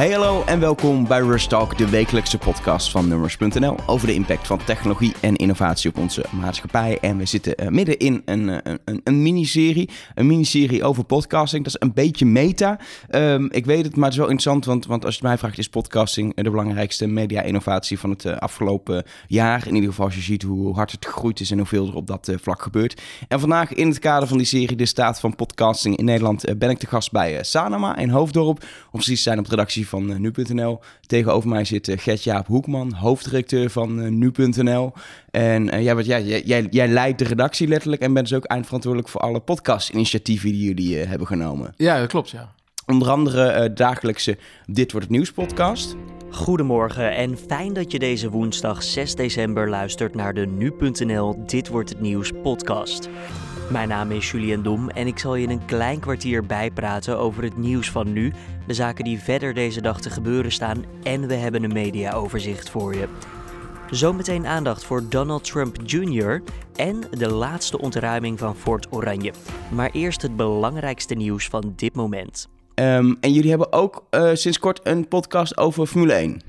Hey hallo en welkom bij Rush Talk, de wekelijkse podcast van Numbers.nl over de impact van technologie en innovatie op onze maatschappij. En we zitten uh, midden in een, een, een, een miniserie, een miniserie over podcasting. Dat is een beetje meta. Um, ik weet het, maar het is wel interessant, want, want als je mij vraagt is podcasting de belangrijkste media-innovatie van het afgelopen jaar. In ieder geval als je ziet hoe hard het gegroeid is en hoeveel er op dat vlak gebeurt. En vandaag in het kader van die serie De Staat van Podcasting in Nederland ben ik te gast bij Sanoma in Hoofddorp. Om precies te zijn op de redactie van uh, nu.nl. Tegenover mij zit uh, Gert-Jaap Hoekman, hoofddirecteur van uh, nu.nl. En uh, ja, wat, ja, jij, jij leidt de redactie letterlijk en bent dus ook eindverantwoordelijk voor alle podcast-initiatieven die jullie hebben genomen. Ja, dat klopt, ja. Onder andere dagelijkse Dit Wordt Het Nieuws podcast. Goedemorgen en fijn dat je deze woensdag 6 december luistert naar de Nu.nl Dit Wordt Het Nieuws podcast. Mijn naam is Julian Dom en ik zal je in een klein kwartier bijpraten over het nieuws van nu, de zaken die verder deze dag te gebeuren staan en we hebben een mediaoverzicht voor je. Zometeen aandacht voor Donald Trump Jr. en de laatste ontruiming van Fort Oranje. Maar eerst het belangrijkste nieuws van dit moment. Um, en jullie hebben ook uh, sinds kort een podcast over Formule 1.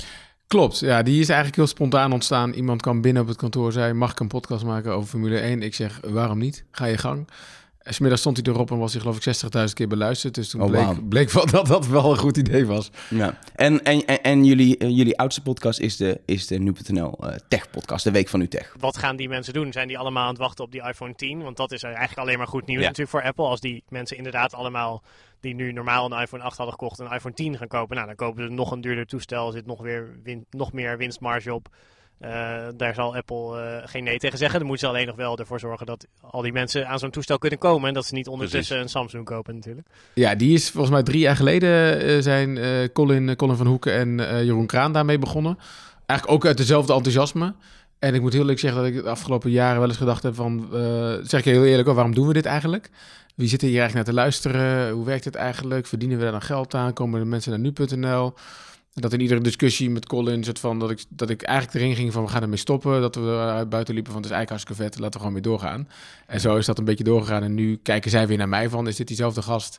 Klopt, ja, die is eigenlijk heel spontaan ontstaan. Iemand kwam binnen op het kantoor, zei: Mag ik een podcast maken over Formule 1? Ik zeg: Waarom niet? Ga je gang. En smiddag stond hij erop en was hij geloof ik 60.000 keer beluisterd. Dus toen oh, bleek, wow. bleek wel dat dat wel een goed idee was. Ja. En, en, en, en jullie, uh, jullie oudste podcast is de, is de Nu.nl uh, Tech podcast, de Week van Nu Tech. Wat gaan die mensen doen? Zijn die allemaal aan het wachten op die iPhone 10? Want dat is eigenlijk alleen maar goed nieuws ja. natuurlijk voor Apple. Als die mensen inderdaad allemaal die nu normaal een iPhone 8 hadden gekocht een iPhone 10 gaan kopen. Nou, dan kopen ze nog een duurder toestel. Er zit nog, weer win nog meer winstmarge op. Uh, daar zal Apple uh, geen nee tegen zeggen. Dan moeten ze alleen nog wel ervoor zorgen dat al die mensen aan zo'n toestel kunnen komen. En dat ze niet ondertussen Precies. een Samsung kopen natuurlijk. Ja, die is volgens mij drie jaar geleden uh, zijn Colin, Colin van Hoeken en Jeroen Kraan daarmee begonnen. Eigenlijk ook uit dezelfde enthousiasme. En ik moet heel eerlijk zeggen dat ik de afgelopen jaren wel eens gedacht heb van... zeg ik heel eerlijk, oh, waarom doen we dit eigenlijk? Wie zit hier eigenlijk naar te luisteren? Hoe werkt het eigenlijk? Verdienen we daar dan geld aan? Komen de mensen naar nu.nl? Dat in iedere discussie met Colin soort van dat ik, dat ik eigenlijk erin ging van we gaan ermee stoppen. Dat we eruit buiten liepen van het is eigenlijk laten we gewoon weer doorgaan. En zo is dat een beetje doorgegaan. En nu kijken zij weer naar mij van is dit diezelfde gast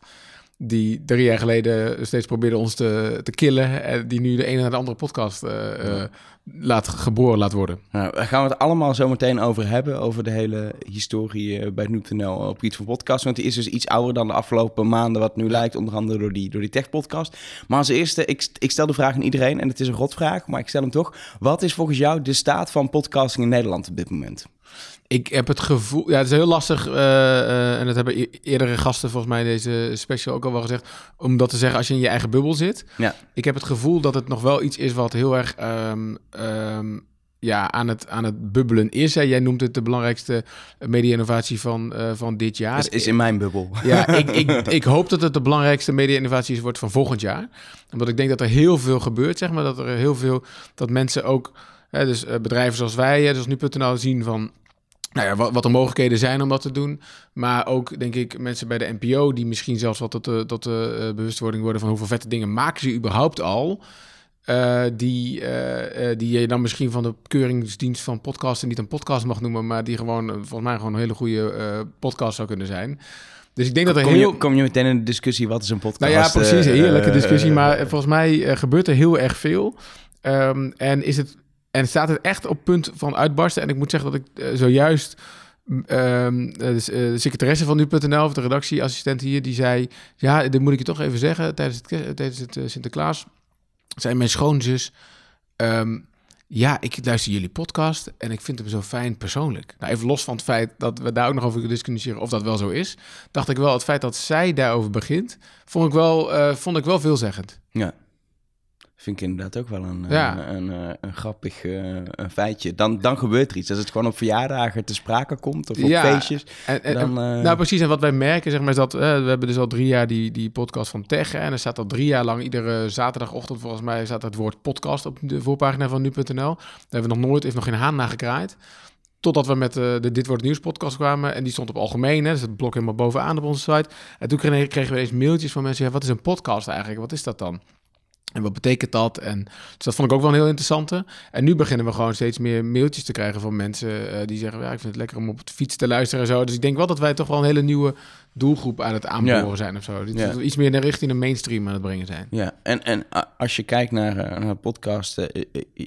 die drie jaar geleden steeds probeerde ons te, te killen. En die nu de ene naar de andere podcast uh, uh, laat, geboren laat worden. Nou, daar gaan we het allemaal zo meteen over hebben. Over de hele historie uh, bij Nu.nl op iets van podcast. Want die is dus iets ouder dan de afgelopen maanden. Wat nu lijkt, onder andere door die, door die tech podcast. Maar als eerste, ik, ik stel de vraag aan iedereen. En het is een rotvraag, maar ik stel hem toch. Wat is volgens jou de staat van podcasting in Nederland op dit moment? Ik heb het gevoel, ja, het is heel lastig, uh, uh, en dat hebben e-, eerdere gasten volgens mij deze special ook al wel gezegd, om dat te zeggen als je in je eigen bubbel zit. Ja. Ik heb het gevoel dat het nog wel iets is wat heel erg um, um, ja, aan, het, aan het bubbelen is. Hè. Jij noemt het de belangrijkste media-innovatie van, uh, van dit jaar. Is, is in mijn bubbel. Ja, ik, ik, ik hoop dat het de belangrijkste media-innovatie wordt van volgend jaar. Omdat ik denk dat er heel veel gebeurt, zeg maar. Dat er heel veel, dat mensen ook, hè, dus bedrijven zoals wij, dus nu.nl zien van nou ja, wat, de mogelijkheden zijn om dat te doen. Maar ook, denk ik, mensen bij de NPO... die misschien zelfs wat tot de, tot de uh, bewustwording worden... van hoeveel vette dingen maken ze überhaupt al... Uh, die, uh, die je dan misschien van de keuringsdienst van podcasten niet een podcast mag noemen, maar die gewoon volgens mij gewoon een hele goede podcast zou kunnen zijn. Dus ik denk dat er kom heel... Je, kom je meteen in de discussie, wat is een podcast? Nou ja, precies, een heerlijke discussie. maar volgens mij gebeurt er heel erg veel. Um, en is het en staat het echt op punt van uitbarsten. En ik moet zeggen dat ik zojuist... Um, uh, de secretaresse van nu.nl, of de redactieassistent hier, die zei... Ja, dit moet ik je toch even zeggen. Tijdens het, tijdens het Sinterklaas zei mijn schoonzus... Um, ja, ik luister jullie podcast en ik vind hem zo fijn persoonlijk. Nou, even los van het feit dat we daar ook nog over kunnen discussiëren of dat wel zo is, dacht ik wel, het feit dat zij daarover begint, vond ik wel, uh, vond ik wel veelzeggend. Ja. Vind ik inderdaad ook wel een, ja. een, een, een, grappig uh, een feitje. Dan, dan gebeurt er iets. Als het gewoon op verjaardagen te sprake komt of op ja. feestjes. En, en, dan, uh... Nou, precies. En wat wij merken, zeg maar, is dat uh, we hebben dus al drie jaar die, die podcast van Tech. En er staat al drie jaar lang, iedere zaterdagochtend volgens mij, staat het woord podcast op de voorpagina van nu.nl. Daar hebben we nog nooit, heeft nog geen haan naar gekraaid. Totdat we met de Dit Wordt Nieuws podcast kwamen. En die stond op algemeen. Hè, dus het blok helemaal bovenaan op onze site. En toen kregen, kregen we eens mailtjes van mensen. Ja, wat is een podcast eigenlijk? Wat is dat dan? En wat betekent dat? En dus dat vond ik ook wel een heel interessante. En nu beginnen we gewoon steeds meer mailtjes te krijgen van mensen uh, die zeggen: ja, ik vind het lekker om op het fiets te luisteren en zo. Dus ik denk wel dat wij toch wel een hele nieuwe doelgroep aan het aanboren zijn of zo. Ja. Iets meer naar richting de mainstream aan het brengen zijn. Ja, en, en als je kijkt naar, uh, naar podcasten,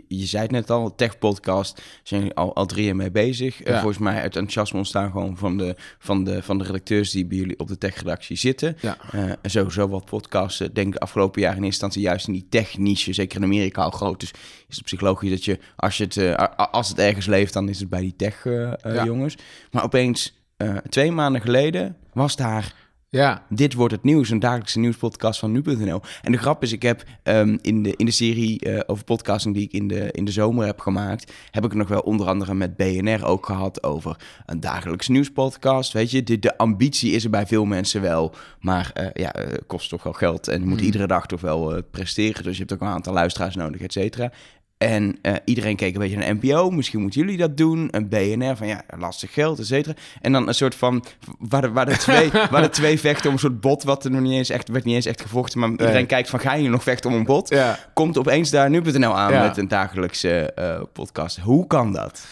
je zei het net al, tech-podcast, zijn al, al drie jaar mee bezig. Ja. volgens mij uit enthousiasme ontstaan gewoon van de, van, de, van de redacteurs die bij jullie op de tech-redactie zitten. Ja. en sowieso wat podcasten, denk ik, afgelopen jaar in eerste instantie juist in die tech-niche, zeker in Amerika al groot. Dus is het psychologisch dat je, als, je het, als het ergens leeft, dan is het bij die tech-jongens. maar opeens uh, twee maanden geleden was daar. Ja. Dit wordt het nieuws, een dagelijkse nieuwspodcast van nu.nl. En de grap is, ik heb um, in, de, in de serie uh, over podcasting die ik in de, in de zomer heb gemaakt, heb ik het nog wel onder andere met BNR ook gehad over een dagelijkse nieuwspodcast. Weet je, de, de ambitie is er bij veel mensen wel, maar uh, ja, kost toch wel geld en je moet mm. iedere dag toch wel presteren. Dus je hebt ook een aantal luisteraars nodig, et cetera. En uh, iedereen keek een beetje naar NPO. Misschien moeten jullie dat doen. Een BNR van ja, lastig geld, et cetera. En dan een soort van... Waar de, waar de, twee, waar de twee vechten om een soort bot... wat er nog niet eens echt... werd niet eens echt gevochten. Maar iedereen kijkt van... ga je nog vechten om een bot? Ja. Komt opeens daar nu.nl aan met een dagelijkse uh, podcast. Hoe kan dat?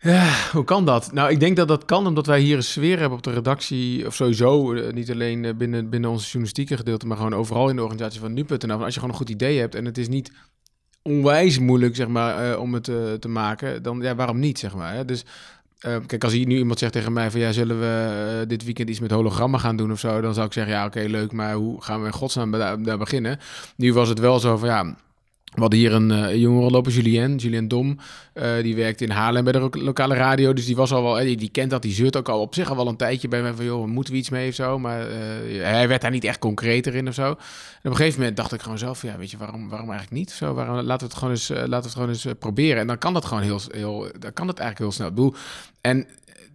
Ja, hoe kan dat? Nou, ik denk dat dat kan omdat wij hier een sfeer hebben op de redactie, of sowieso, uh, niet alleen binnen, binnen onze journalistieke gedeelte, maar gewoon overal in de organisatie van nu.nl. Als je gewoon een goed idee hebt en het is niet onwijs moeilijk, zeg maar, uh, om het uh, te maken, dan ja, waarom niet, zeg maar. Hè? Dus uh, kijk, als hier nu iemand zegt tegen mij van ja, zullen we dit weekend iets met hologrammen gaan doen of zo, dan zou ik zeggen ja, oké, leuk, maar hoe gaan we in godsnaam daar beginnen? Nu was het wel zo van ja we hadden hier een uh, jongere lopen, Julien, Julien Dom. Uh, die werkt in Haarlem bij de lokale radio. Dus die was al wel, die, die, kent dat, die zeurt ook al op zich al wel een tijdje bij mij van, joh, moeten we iets mee of zo? Maar hij werd daar niet echt concreter in of zo. En op een gegeven moment dacht ik gewoon zelf, ja, weet je, waarom, waarom eigenlijk niet? Zo, waarom, laten we het gewoon eens, laten we het gewoon eens proberen. En dan kan dat gewoon heel, heel, dan kan het eigenlijk heel snel. Ik bedoel, en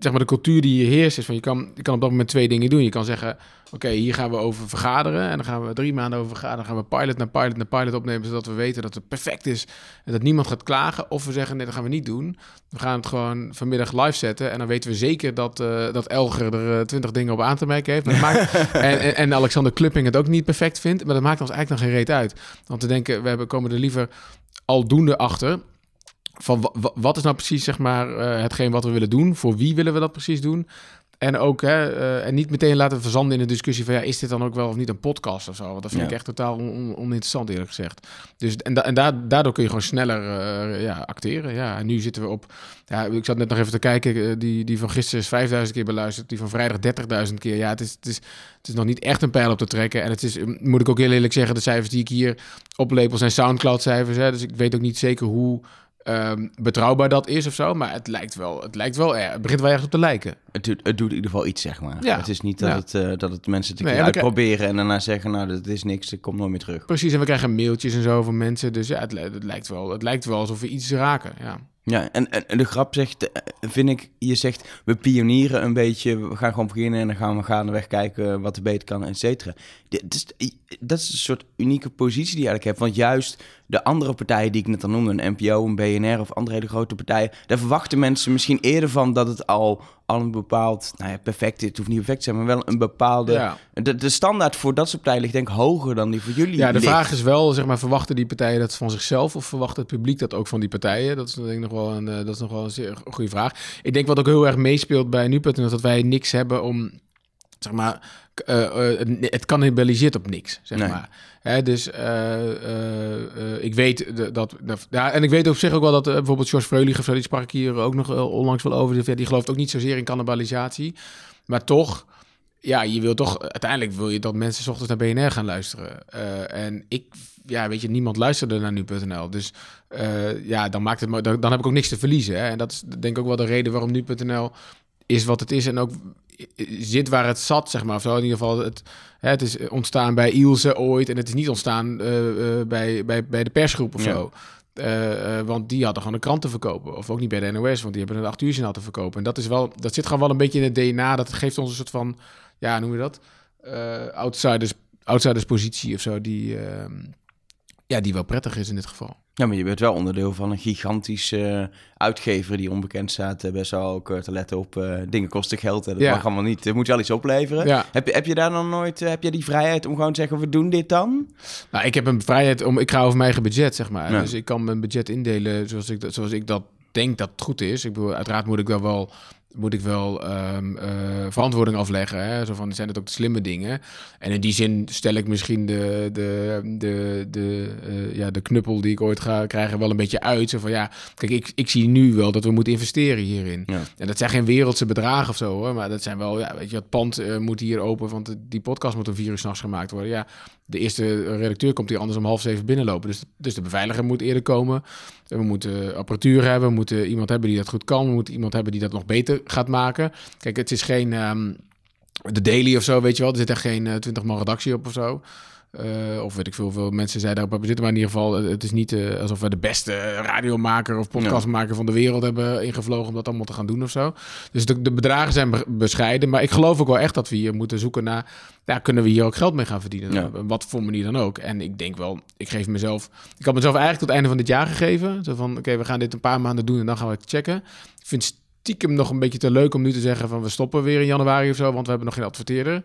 zeg maar de cultuur die hier heerst is van, je kan, je kan op dat moment twee dingen doen. Je kan zeggen, oké, hier gaan we over vergaderen. En dan gaan we drie maanden over vergaderen. Dan gaan we pilot naar pilot naar pilot opnemen, zodat we weten dat het perfect is en dat niemand gaat klagen. Of we zeggen, nee, dat gaan we niet doen. We gaan het gewoon vanmiddag live zetten. En dan weten we zeker dat, uh, dat Elger er uh, twintig dingen op aan te merken heeft. maakt, en, en, en, Alexander Klupping het ook niet perfect vindt. Maar dat maakt ons eigenlijk nog geen reet uit. Want we denken, we hebben, komen er liever aldoende achter van wat is nou precies zeg maar uh, hetgeen wat we willen doen? Voor wie willen we dat precies doen? En ook, hè, uh, en niet meteen laten verzanden in de discussie van ja, is dit dan ook wel of niet een podcast of zo? Want dat vind ik echt totaal on, oninteressant, eerlijk gezegd. Dus en, da en da daardoor kun je gewoon sneller uh, ja, acteren. Ja, en nu zitten we op. Ja, ik zat net nog even te kijken. Die, die van gisteren is 5000 keer beluisterd. Die van vrijdag 30.000 keer. Ja, het is, het, is, het is nog niet echt een pijl op te trekken. En het is, moet ik ook heel eerlijk zeggen, de cijfers die ik hier oplepel zijn Soundcloud-cijfers. Dus ik weet ook niet zeker hoe um, betrouwbaar dat is of zo. Maar het lijkt wel, het lijkt wel, het begint wel ergens op te lijken. Het doet, het doet in ieder geval iets, zeg maar. Ja. Het is niet dat, het, uh, dat het mensen te nee, uitproberen en daarna zeggen, nou, dat is niks, ik kom nooit meer terug. Precies, en we krijgen mailtjes en zo van mensen. Dus ja, het, het, lijkt, wel, het lijkt wel alsof we iets raken, ja. Ja, en, en de grap zegt, eh, vind ik, je zegt, we pionieren een beetje, we gaan gewoon beginnen en dan gaan we gaandeweg kijken wat er beter kan, et cetera. Dat is, dat is een soort unieke positie die je eigenlijk hebt, want juist de andere partijen die ik net al noemde, een NPO, een BNR of andere hele grote partijen, daar verwachten mensen misschien eerder van dat het al, al een bepaald, nou ja, perfect, het hoeft niet perfect te zijn, maar wel een bepaalde, ja. de, de standaard voor dat soort partijen ligt denk ik hoger dan die voor jullie Ja, de vraag is wel, zeg maar, verwachten die partijen dat van zichzelf of verwacht het publiek dat ook van die partijen? Dat is denk ik nog wel een, eh, dat is nog wel een zeer goede vraag. Ik denk wat ook heel erg meespeelt bij nu.nl, dat wij niks hebben om zeg maar, uh, uh, het cannibaliseert op niks, zeg maar. Hè, dus uh, ik weet dat, dat, ja, en ik weet op zich ook wel dat bijvoorbeeld George Freulich, die sprak ik hier ook nog onlangs wel over, die gelooft ook niet zozeer in cannibalisatie, maar toch, ja, je wil toch, uiteindelijk wil je dat mensen s ochtends naar BNR gaan luisteren. en ik, ja, weet je, niemand luisterde naar nu.nl, dus ja, dan maakt het, dan, dan heb ik ook niks te verliezen. Hè? En dat is denk ik ook wel de reden waarom nu.nl is wat het is en ook zit waar het zat, zeg maar. Of zo. In ieder geval, het, hè, het is ontstaan bij Ilse ooit en het is niet ontstaan uh, uh, bij, bij, bij de persgroep of zo. Uh, want die hadden gewoon een krant te verkopen. Of ook niet bij de NOS, want die hebben een acht uur te verkopen. En dat, is wel, dat zit gewoon wel een beetje in het DNA. Dat geeft ons een soort van, ja, noem je dat? outsiders, outsiders positie of zo, die, ehm, ja, die wel prettig is in dit geval. Ja, maar je bent wel onderdeel van een gigantische uitgever die onbekend staat. Uh, best wel ook uh, te letten op dingen kosten geld. Dat mag allemaal niet. Het moet wel iets opleveren. Ja. Heb, heb je daar dan nooit, heb je die vrijheid om gewoon te zeggen, we doen dit dan? Nou, ik heb een vrijheid om, ik ga over mijn eigen budget, zeg maar. Dus ik kan mijn budget indelen zoals ik, zoals ik dat denk dat het goed is. Ik bedoel, uiteraard moet ik daar wel moet ik wel um, verantwoording afleggen. Hè? Zo van, zijn het ook de slimme dingen? En in die zin stel ik misschien de, de, de, de, uh, ja, de knuppel die ik ooit ga krijgen wel een beetje uit. Zo van, ja, kijk, ik, ik zie nu wel dat we moeten investeren hierin. Ja. En dat zijn geen wereldse bedragen of zo, hoor. Maar dat zijn wel, ja, weet je, het pand uh, moet hier open, want die podcast moet om vier uur s'nachts gemaakt worden. Ja, de eerste redacteur komt hier anders om half zeven binnenlopen. Dus, dus de beveiliger moet eerder komen. We moeten apparatuur hebben. We moeten iemand hebben die dat goed kan. We moeten iemand hebben die dat nog beter gaat maken. Kijk, het is geen um, de daily of zo, weet je wel. Er zit er geen uh, 20 man redactie op of zo. Uh, of weet ik veel, veel mensen zij daarop hebben zitten. Maar in ieder geval, het is niet uh, alsof we de beste radiomaker of podcastmaker van de wereld hebben ingevlogen om dat allemaal te gaan doen of zo. Dus de, de bedragen zijn bescheiden. Maar ik geloof ook wel echt dat we hier moeten zoeken naar, ja, kunnen we hier ook geld mee gaan verdienen? Ja. Wat voor manier dan ook. En ik denk wel, ik geef mezelf, ik had mezelf eigenlijk tot het einde van dit jaar gegeven. Zo van, oké, we gaan dit een paar maanden doen en dan gaan we het checken. Ik vind stiekem nog een beetje te leuk om nu te zeggen van we stoppen weer in januari of zo, want we hebben nog geen adverteerder.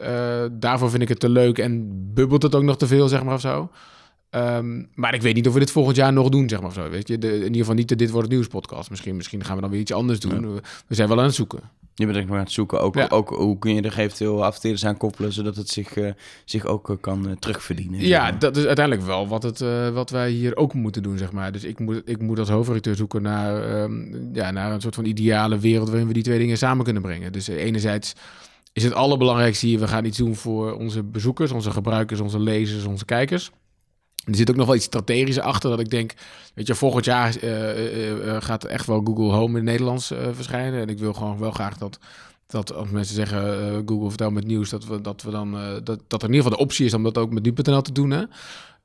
Uh, daarvoor vind ik het te leuk en bubbelt het ook nog te veel, zeg maar of zo. Um, maar ik weet niet of we dit volgend jaar nog doen, zeg maar of zo. Weet je, de, in ieder geval niet de Dit Wordt Het Nieuws podcast. Misschien, misschien gaan we dan weer iets anders doen. Ja. We, we, zijn wel aan het zoeken. Je bent echt maar aan het zoeken. Ook, ja. ook hoe kun je er eventueel adverteerders aan koppelen, zodat het zich, uh, zich ook uh, kan uh, terugverdienen. Ja, dat is uiteindelijk wel wat, het, wat wij hier ook moeten doen, zeg maar. Dus ik moet, ik moet als hoofdredacteur zoeken naar, um, ja, naar een soort van ideale wereld waarin we die twee dingen samen kunnen brengen. Dus enerzijds is het allerbelangrijkste hier, we gaan iets doen voor onze bezoekers, onze gebruikers, onze lezers, onze kijkers. Er zit ook nog wel iets strategisch achter dat ik denk, weet je, volgend jaar uh, uh, gaat echt wel Google Home in het Nederlands verschijnen. En ik wil gewoon wel graag dat, dat als mensen zeggen Google vertel met nieuws, dat we, dat we dan, dat, dat er in ieder geval de optie is om dat ook met nu.nl te doen. Hè?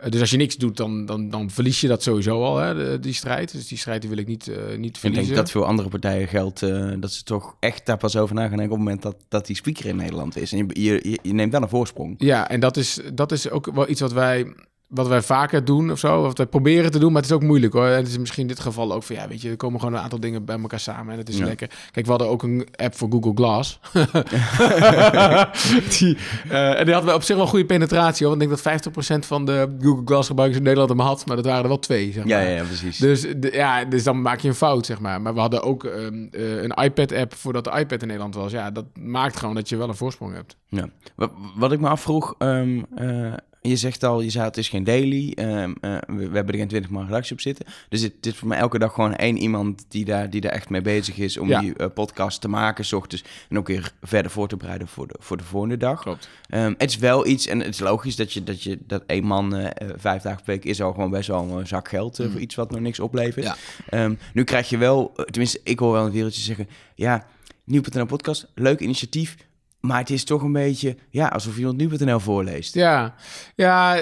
dus als je niks doet, dan, dan, dan verlies je dat sowieso al, hè, die strijd. Dus die strijd die wil ik niet, niet verliezen. Ik denk dat veel andere partijen geldt dat ze toch echt daar pas over na gaan denken op het moment dat, dat die speaker in Nederland is. En je, je, je neemt dan een voorsprong. Ja, en dat is, dat is ook wel iets wat wij wat wij vaker doen of zo, wat wij proberen te doen, maar het is ook moeilijk hoor. En het is misschien in dit geval ook van ja, weet je, er komen gewoon een aantal dingen bij elkaar samen en het is ja. lekker. Kijk, we hadden ook een app voor Google Glass. die, uh, en die hadden we op zich wel goede penetratie hoor. Want ik denk dat 50% van de Google Glass gebruikers in Nederland hem had, maar dat waren er wel twee. Zeg maar. ja, ja, precies. Dus, de, ja, dus dan maak je een fout, zeg maar. Maar we hadden ook um, uh, een iPad-app voordat de iPad in Nederland was. Ja, dat maakt gewoon dat je wel een voorsprong hebt. Ja. Wat, wat ik me afvroeg, um, uh, je zegt al, je zei het is geen daily. Um, uh, we, we, hebben er geen 20 man redactie op zitten. Dus het, is voor mij elke dag gewoon één iemand die daar, die daar echt mee bezig is om ja. die uh, podcast te maken, s ochtends. En ook weer verder voor te bereiden voor de, voor de volgende dag. Klopt. Um, het is wel iets, en het is logisch dat je dat, je, dat één man uh, vijf dagen per week is al gewoon best wel een zak geld mm. voor iets wat nog niks oplevert. Ja. Um, nu krijg je wel, tenminste, ik hoor wel een wereldje zeggen, ja, Nieuw.nl podcast, leuk initiatief maar het is toch een beetje, ja, alsof iemand nu.nl voorleest. Ja, ja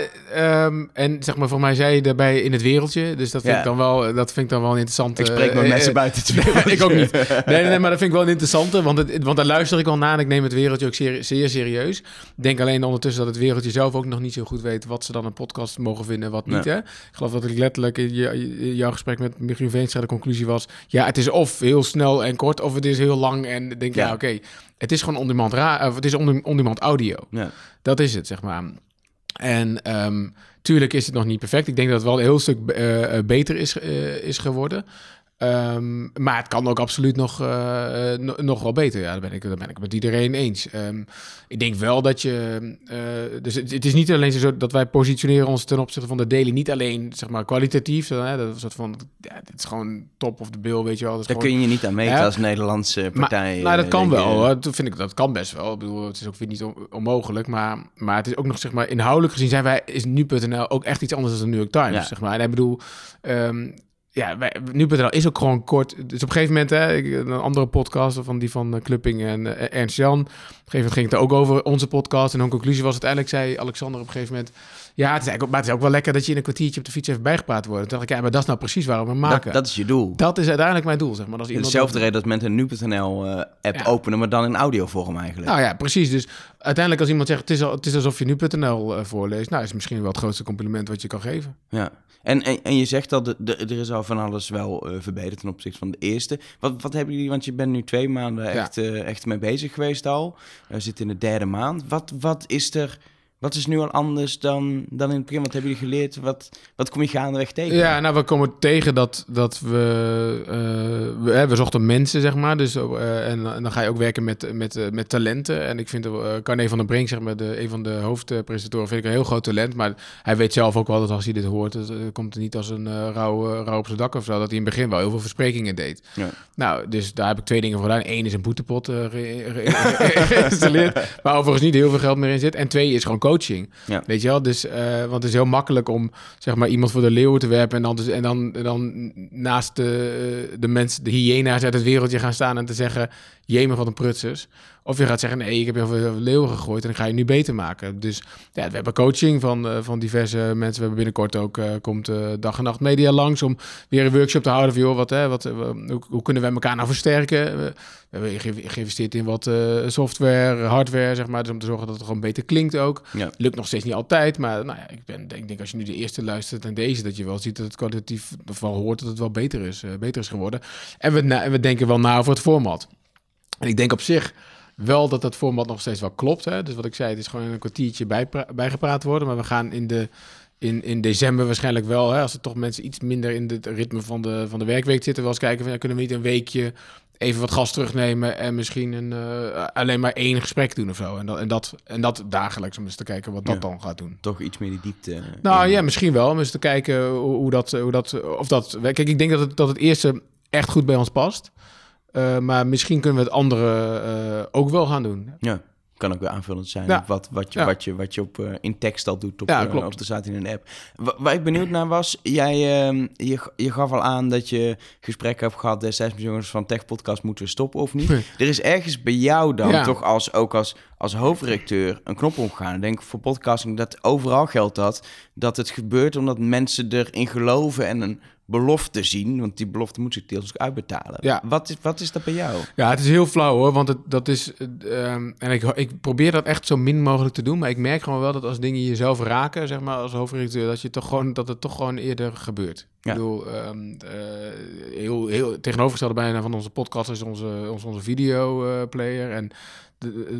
um, en zeg maar, voor mij zei je daarbij in het wereldje. Dus dat vind, ja. ik, dan wel, dat vind ik dan wel een interessante... Ik spreek met uh, mensen uh, buiten het wereldje. ik ook niet. Nee, nee, maar dat vind ik wel een interessante. Want, het, want daar luister ik wel naar en ik neem het wereldje ook zeer, zeer serieus. Ik denk alleen ondertussen dat het wereldje zelf ook nog niet zo goed weet... wat ze dan een podcast mogen vinden en wat niet. Hè? Ik geloof dat ik letterlijk in, jouw gesprek met Michiel Veenstra de conclusie was... ja, het is of heel snel en kort of het is heel lang. En denk, ja, ja oké... Okay, het is gewoon on-demand, ra- het is on-demand audio. Ja. Dat is het, zeg maar. En um, tuurlijk is het nog niet perfect. Ik denk dat het wel een heel stuk uh, beter is, uh, is geworden. Um, maar het kan ook absoluut nog, uh, uh, nog wel beter. Ja, daar ben ik, daar ben ik met iedereen eens. Um, ik denk wel dat je. Uh, dus het, het, is niet alleen zo dat wij positioneren ons ten opzichte van de daily. Niet alleen zeg maar kwalitatief. Hè, dat is soort van. Ja, dit is gewoon top of de bill, weet je wel. Daar kun je niet aan meten als Nederlandse partij. Maar, nou, dat kan wel. Hoor. Dat vind ik dat kan best wel. Ik bedoel, het is ook weer niet on onmogelijk. Maar, maar het is ook nog zeg maar inhoudelijk gezien zijn wij is nu.nl ook echt iets anders dan de New York Times. Ja. Zeg maar. En ik bedoel. Um, ja, nu.nl is ook gewoon kort. Dus op een gegeven moment, hè, een andere podcast van die van Clupping en uh, Ernst Jan. Op een gegeven moment ging het er ook over onze podcast. En hun conclusie was uiteindelijk, zei Alexander op een gegeven moment... Ja, het is, eigenlijk, maar het is ook wel lekker dat je in een kwartiertje op de fiets even bijgepraat wordt. Toen dacht ik, ja, maar dat is nou precies waarom we maken. Dat, dat is je doel. Dat is uiteindelijk mijn doel, zeg maar. Als iemand Dezelfde reden dat mensen een nu.nl-app uh, ja. openen, maar dan in audiovorm eigenlijk. Nou ja, precies. Dus uiteindelijk als iemand zegt, het is, al, het is alsof je nu.nl uh, voorleest. Nou, is misschien wel het grootste compliment wat je kan geven. Ja. En, en, en je zegt dat de, de, er is al van alles wel uh, verbeterd ten opzichte van de eerste. Wat, wat hebben jullie, want je bent nu twee maanden echt, ja. echt mee bezig geweest al. We zitten in de derde maand. Wat, wat is er Wat is nu al anders dan, dan in het begin? Wat hebben jullie geleerd? Wat, wat kom je gaandeweg tegen? Ja, nou, we komen tegen dat, dat we, uh, we, we, zochten mensen, zeg maar. Dus, uh, en, en, dan ga je ook werken met, met, uh, met talenten. En ik vind uh, Carne van der Brink, zeg maar, de, een van de hoofdpresentatoren, vind ik een heel groot talent. Maar hij weet zelf ook wel dat als hij dit hoort, het komt er niet als een rauw, rauw op zijn dak of zo. Dat hij in het begin wel heel veel versprekingen deed. Ja. Nou, dus daar heb ik twee dingen voor gedaan. Eén is een boetepot geïnstalleerd, waar overigens niet heel veel geld meer in zit. En twee is gewoon coaching. Ja. Weet je wel? Dus, uh, want het is heel makkelijk om zeg maar iemand voor de leeuwen te werpen en dan, dus, en dan, dan naast de, de mensen, de hyena's uit het wereldje gaan staan en te zeggen: Jemen van een prutsers. Of je gaat zeggen, nee, ik heb heel veel leeuwen gegooid en ik ga je nu beter maken. Dus ja, we hebben coaching van, uh, van diverse mensen. We hebben binnenkort ook, uh, komt uh, Dag en Nacht Media langs om weer een workshop te houden van, joh, wat, hè, wat, hoe, hoe, kunnen we elkaar nou versterken? We, hebben geïnvesteerd in wat software, hardware, zeg maar, dus om te zorgen dat het gewoon beter klinkt ook. Ja. Lukt nog steeds niet altijd, maar nou ja, ik, ben, ik denk als je nu de eerste luistert en deze, dat je wel ziet dat het kwalitatief, of wel hoort dat het wel beter is, beter is geworden. En we, en we denken wel na over het format. En ik denk op zich wel dat dat format nog steeds wel klopt. Hè? Dus wat ik zei, het is gewoon een kwartiertje bij, bijgepraat worden. Maar we gaan in, de, in, in december waarschijnlijk wel, hè, als er toch mensen iets minder in het ritme van de, van de werkweek zitten, wel eens kijken van ja, kunnen we niet een weekje even wat gas terugnemen en misschien een, uh, alleen maar één gesprek doen of zo. En dat, en dat, en dat dagelijks, om eens te kijken wat dat dan gaat doen. Toch iets meer die diepte. Nou ja, misschien wel. Om eens te kijken hoe, hoe, dat, hoe dat, of dat... Kijk, ik denk dat het, dat het eerste echt goed bij ons past. Uh, maar misschien kunnen we het andere uh, ook wel gaan doen. Ja, kan ook weer aanvullend zijn. Ja. Wat, wat, je, ja. wat, je, wat je op, uh, in tekst al doet op, ja, klopt. op de staat in een app. Waar ik benieuwd naar was, jij uh, je, je gaf al aan dat je gesprekken hebt gehad destijds met jongens van Tech Podcast moeten we stoppen of niet. er is ergens bij jou dan toch als, ook als, als hoofdredacteur een knop omgaan. Ik denk voor podcasting dat overal geldt dat, dat het gebeurt omdat mensen erin geloven en een belofte zien, want die belofte moet zich deels uitbetalen. Ja. Wat, is, wat is dat bij jou? Ja, het is heel flauw hoor, want het, dat is... Uh, en ik, ik probeer dat echt zo min mogelijk te doen, maar ik merk gewoon wel dat als dingen jezelf raken, zeg maar, als hoofdredacteur, dat, je toch gewoon, dat het toch gewoon eerder gebeurt. Ja. Ik bedoel, um, uh, heel, heel tegenovergestelde bijna van onze podcast is onze, onze, onze videoplayer. en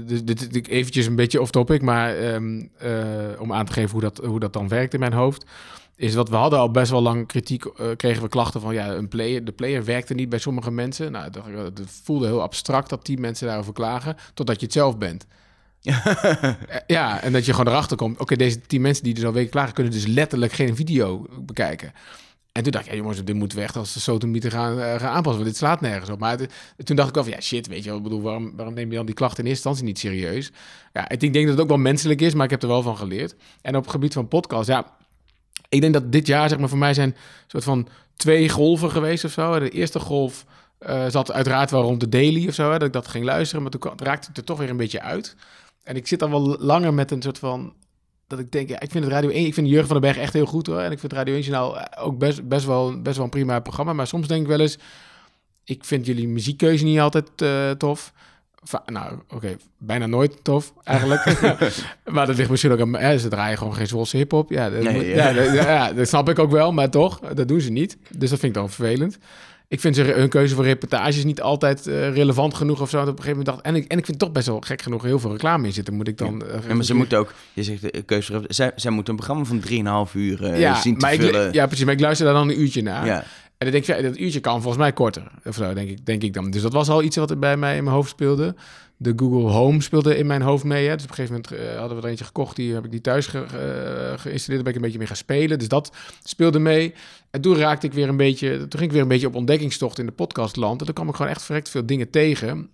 dus dit eventjes een beetje off topic, maar um, uh, om aan te geven hoe dat, hoe dat dan werkt in mijn hoofd is wat we hadden al best wel lang kritiek, uh, kregen we klachten van ja, een player, de player werkte niet bij sommige mensen. Nou, dat, dat voelde heel abstract dat die mensen daarover klagen, totdat je het zelf bent. ja, en dat je gewoon erachter komt. Oké, deze tien mensen die dus al weken klagen, kunnen dus letterlijk geen video bekijken. En toen dacht ik, ja jongens, dit moeten we echt als de sotomieter gaan, uh, gaan aanpassen, want dit slaat nergens op. Maar toen dacht ik wel van, ja shit, weet je wel, ik bedoel, waarom, waarom neem je dan die klachten in eerste instantie niet serieus? Ja, ik denk dat het ook wel menselijk is, maar ik heb er wel van geleerd. En op het gebied van podcast, ja, ik denk dat dit jaar, zeg maar, voor mij zijn soort van twee golven geweest of zo. De eerste golf uh, zat uiteraard wel rond de daily of zo, hè, dat ik dat ging luisteren, maar toen raakte het er toch weer een beetje uit. En ik zit dan wel langer met een soort van dat ik denk, ja, ik vind het Radio 1, ik vind Jurgen van den Berg echt heel goed hoor. En ik vind Radio 1 Journaal ook best, best, wel, best wel een prima programma. Maar soms denk ik wel eens, ik vind jullie muziekkeuze niet altijd uh, tof nou, oké, bijna nooit tof eigenlijk. maar dat ligt misschien ook aan... Ja, ze draaien gewoon geen Zwolse hip-hop. Ja, dat, nee, ja. Ja, ja, dat snap ik ook wel, maar toch, dat doen ze niet. Dus dat vind ik dan vervelend. Ik vind ze, hun keuze voor reportages niet altijd uh, relevant genoeg of zo. Dat op een gegeven moment dacht... En ik, en ik vind toch best wel gek genoeg heel veel reclame in zitten. Moet ik dan... Ja, uh, maar ze moeten ook... Je zegt de keuze voor... Zij, zij moeten een programma van 3,5 uur uh, ja, zien te maar vullen. Ik, ja, precies. Maar ik luister daar dan een uurtje naar. Ja. En dan denk ik, ja, dat uurtje kan volgens mij korter. Of zo, denk ik, denk ik dan. Dus dat was al iets wat er bij mij in mijn hoofd speelde. De Google Home speelde in mijn hoofd mee. Hè. Dus op een gegeven moment uh, hadden we er eentje gekocht. Die heb ik die thuis ge, uh, geïnstalleerd. Daar ben ik een beetje mee gaan spelen. Dus dat speelde mee. En toen raakte ik weer een beetje... Toen ging ik weer een beetje op ontdekkingstocht in de podcastland. En toen kwam ik gewoon echt verrekt veel dingen tegen.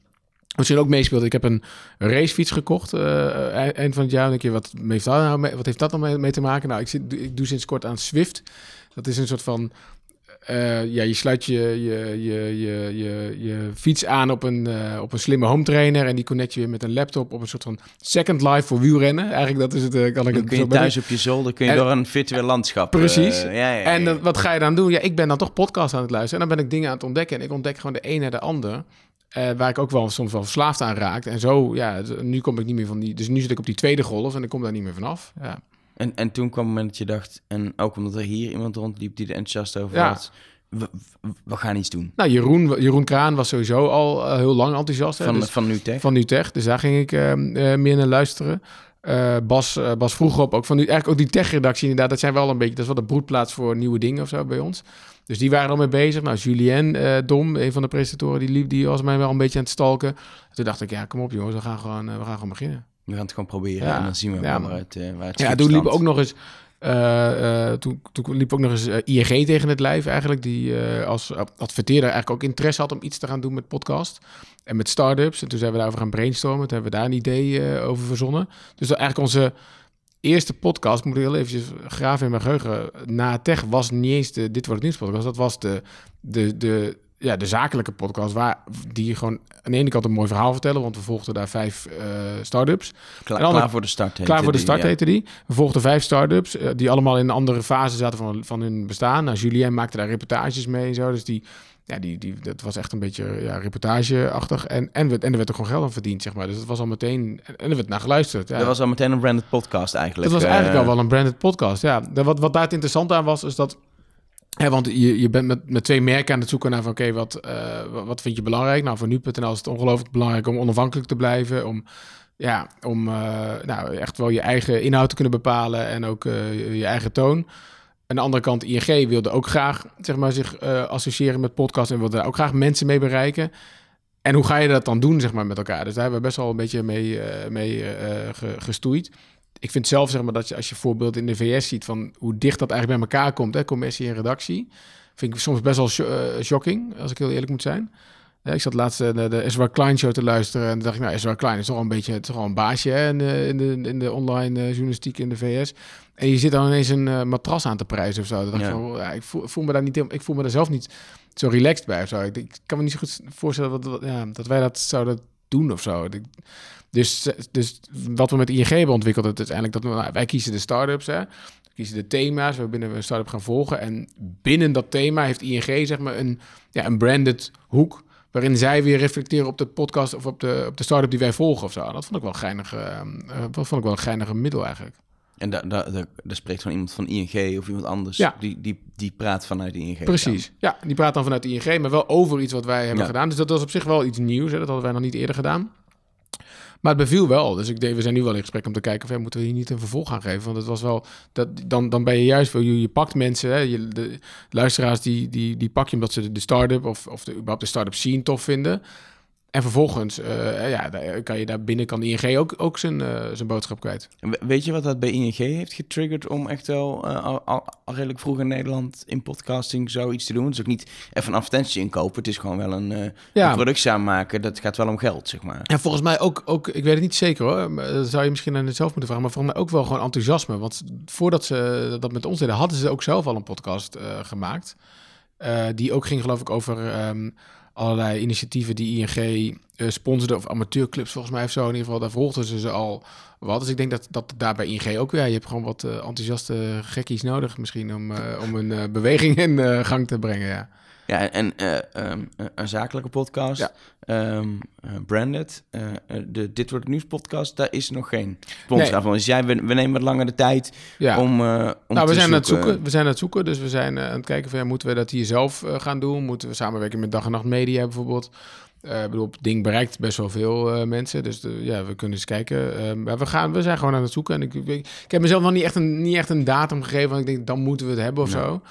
Misschien ook meespeelde. Ik heb een racefiets gekocht uh, eind van het jaar. En denk je, wat heeft dat nou mee, wat heeft dat nou mee te maken? Nou, ik, zit, ik doe sinds kort aan Swift. Dat is een soort van uh, ja, je sluit je, je, je, je, je, je fiets aan op een, uh, op een slimme home trainer en die connect je weer met een laptop op een soort van second life voor wielrennen. Eigenlijk dat is het, uh, kan ik het kun je thuis op je zolder, kun je en, door een virtueel landschap. Precies. ja, ja, ja, en wat ga je dan doen? Ja, ik ben dan toch podcast aan het luisteren en dan ben ik dingen aan het ontdekken en ik ontdek gewoon de een naar de ander. waar ik ook wel soms wel verslaafd aan raak. En zo, ja, nu kom ik niet meer van die. Dus nu zit ik op die tweede golf en ik kom daar niet meer vanaf. Ja. En, en toen kwam het moment dat je dacht, en ook omdat er hier iemand rondliep die er enthousiast over ja. was, we, we, gaan iets doen. Nou, Jeroen, Jeroen Kraan was sowieso al uh, heel lang enthousiast. Van, dus, van NuTech? Van NuTech, dus daar ging ik uh, uh, meer naar luisteren. Uh, Bas, Bas vroeg op, ook van die, eigenlijk ook die tech-redactie inderdaad, dat zijn wel een beetje, dat is wel de broedplaats voor nieuwe dingen of zo bij ons. Dus die waren al mee bezig. Nou, Julien uh, Dom, een van de presentatoren, die liep, die was mij wel een beetje aan het stalken. Toen dacht ik, ja, kom op jongens, we gaan gewoon, we gaan gewoon beginnen. We gaan het gewoon proberen ja. en dan zien we ja, waar, het, waar het Ja, toen liep ook nog eens, toen, toen liep ook nog eens ING tegen het lijf eigenlijk, die als adverteerder eigenlijk ook interesse had om iets te gaan doen met podcast. En met startups. En toen zijn we daarover gaan brainstormen. Toen hebben we daar een idee over verzonnen. Dus eigenlijk onze eerste podcast, moet ik heel eventjes graven in mijn geheugen. Na Tech was niet eens de Dit Wordt Het Nieuws podcast. Dat was de, de, de, ja, de zakelijke podcast. Waar die gewoon aan de ene kant een mooi verhaal vertellen. Want we volgden daar vijf uh, startups. Klaar, andere, klaar voor de start Klaar voor de start heette die. We volgden vijf startups. Uh, die allemaal in een andere fase zaten van, van hun bestaan. Nou, Julien maakte daar reportages mee en zo. Dus die ja, die, die, dat was echt een beetje ja, reportageachtig. En, en, en er werd ook gewoon geld aan verdiend, zeg maar. Dus het was al meteen... En er werd naar geluisterd. Ja. Dat was al meteen een branded podcast eigenlijk. Dat was eigenlijk uh... al wel een branded podcast, ja. Wat, wat daar het interessant aan was, is dat... Want je, je bent met, met twee merken aan het zoeken naar van... oké, wat, uh, wat vind je belangrijk? Nou, voor nu.nl is het ongelooflijk belangrijk om onafhankelijk te blijven... om ja, om uh, nou, echt wel je eigen inhoud te kunnen bepalen en ook uh, je eigen toon. Aan de andere kant, ING wilde ook graag zeg maar, zich associëren met podcast en wilde daar ook graag mensen mee bereiken. En hoe ga je dat dan doen, zeg maar, met elkaar? Dus daar hebben we best wel een beetje mee, mee gestoeid. Ik vind zelf, zeg maar, dat je als je voorbeeld in de VS ziet van hoe dicht dat eigenlijk bij elkaar komt, hè, commercie en redactie, vind ik soms best wel shocking, als ik heel eerlijk moet zijn. Ja, ik zat laatst naar de Ezra Klein show te luisteren en dacht ik, nou, Ezra Klein is toch wel een beetje, toch een baasje hè, in, de, in, de, in de online journalistiek in de VS. En je zit dan ineens een uh, matras aan te prijzen of zo. Ja. Ik, van, ja, ik, voel, voel, me daar niet, ik voel me daar zelf niet zo relaxed bij of zo. Ik, ik kan me niet zo goed voorstellen dat wij dat zouden doen of zo. Dus, dus wat we met ING hebben ontwikkeld, is eigenlijk dat we, nou, wij kiezen de start-ups, hè. We kiezen de thema's, we binnen een start-up gaan volgen. En binnen dat thema heeft ING zeg maar een, ja, een branded hoek waarin zij weer reflecteren op de podcast of op de, op de start-up die wij volgen of zo. Dat vond ik wel geinig, uh, vond ik wel een geinige middel eigenlijk. En daar da, da, da, spreekt van iemand van ING of iemand anders. Ja. Die, die, die praat vanuit ING. Precies. Dan. Ja, die praat dan vanuit ING, maar wel over iets wat wij hebben ja. gedaan. Dus dat was op zich wel iets nieuws. Hè? Dat hadden wij nog niet eerder gedaan. Maar het beviel wel. Dus ik denk, we zijn nu wel in gesprek om te kijken of ja, moeten we hier niet een vervolg gaan geven. Want het was wel, dat, dan, dan ben je juist, je, je pakt mensen, hè, je, de luisteraars die, die, die pak je omdat ze de, de start-up of, of de, überhaupt de start-up scene tof vinden. En vervolgens uh, ja, kan je daar binnen kan de ING ook, ook zijn, uh, zijn boodschap kwijt. Weet je wat dat bij ING heeft getriggerd om echt wel uh, al, al, redelijk vroeg in Nederland in podcasting zoiets te doen? Het is ook niet even een advertentie inkopen. Het is gewoon wel een, ja. een aanmaken. Dat gaat wel om geld, zeg maar. En volgens mij ook, ook ik weet het niet zeker hoor. Dat zou je misschien aan het zelf moeten vragen. Maar volgens mij ook wel gewoon enthousiasme. Want voordat ze dat met ons deden, hadden ze ook zelf al een podcast gemaakt. die ook ging geloof ik over... Um, allerlei initiatieven die ING uh, sponsorde, of amateurclubs volgens mij of zo. In ieder geval, daar volgden ze ze al wat. Dus ik denk dat, dat daar bij ING ook weer, je hebt gewoon wat uh, enthousiaste gekkies nodig misschien om, uh, om een beweging in gang te brengen, ja. Ja, en um, een zakelijke podcast, ja. um, branded, de Dit Wordt Nieuws podcast, daar is nog geen sponsor nee. van. Dus jij, we, we nemen wat langer de tijd ja. om, om nou, we zijn zoeken. aan het zoeken. We zijn aan het zoeken, dus we zijn aan het kijken van, ja, moeten we dat hier zelf gaan doen? Moeten we samenwerken met Dag en Nacht Media bijvoorbeeld? Uh, bedoel, het ding bereikt best wel veel uh, mensen. Dus de, ja, we kunnen eens kijken. Uh, maar we, gaan, we zijn gewoon aan het zoeken. En ik, ik, ik, heb mezelf nog niet echt, een, niet echt een datum gegeven. Want ik denk, dan moeten we het hebben of zo.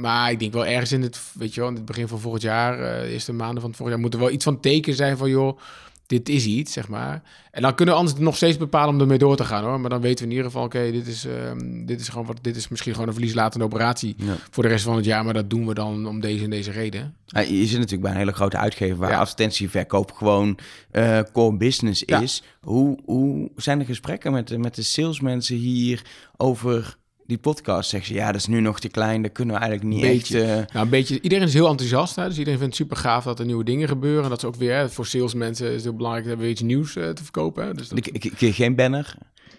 Maar ik denk wel ergens in het, weet je wel, in het begin van volgend jaar, eerste maanden van het volgend jaar, moet er wel iets van teken zijn van, joh, dit is iets, zeg maar. En dan kunnen we anders nog steeds bepalen om ermee door te gaan, hoor. Maar dan weten we in ieder geval, oké, dit is, um, dit is gewoon wat, dit is misschien gewoon een verlieslatende operatie ja. voor de rest van het jaar, maar dat doen we dan om deze en deze reden. Ja, je zit natuurlijk bij een hele grote uitgever waar ja. advertentieverkoop gewoon uh, core business is. Hoe, hoe zijn de gesprekken met, met de salesmensen hier over die podcast zeggen ze, ja, dat is nu nog te klein, dat kunnen we eigenlijk niet beetje, echt... Uh... Nou, een beetje, iedereen is heel enthousiast, hè? dus iedereen vindt het super gaaf dat er nieuwe dingen gebeuren. En dat is ook weer, hè, voor salesmensen is het heel belangrijk dat we iets nieuws uh, te verkopen. Hè? Dus dat... ik, ik, ik, geen banner?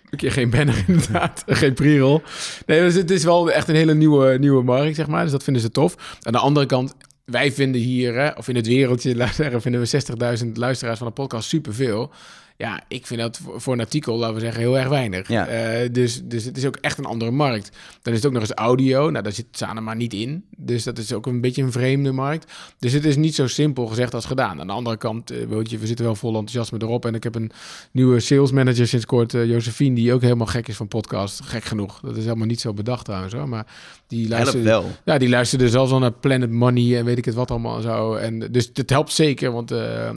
Een keer geen banner, inderdaad. geen pre-roll. Nee, dus het is wel echt een hele nieuwe, nieuwe markt, zeg maar. Dus dat vinden ze tof. Aan de andere kant, wij vinden hier, hè, of in het wereldje, vinden we 60.000 luisteraars van de podcast superveel. Ja, ik vind dat voor een artikel, laten we zeggen, heel erg weinig. Ja. Eh, dus, dus het is ook echt een andere markt. Dan is het ook nog eens audio. Nou, daar zit Sana maar niet in. Dus dat is ook een beetje een vreemde markt. Dus het is niet zo simpel gezegd als gedaan. Aan de andere kant, uh, weet je, we zitten wel vol enthousiasme erop. En ik heb een nieuwe sales manager sinds kort, uh, Josephine, die ook helemaal gek is van podcast. Gek genoeg. Dat is helemaal niet zo bedacht trouwens hoor. Maar die luisterde, wel. Ja, die luisterde zelfs al naar Planet Money en weet ik het wat allemaal en zo. En dus het helpt zeker, want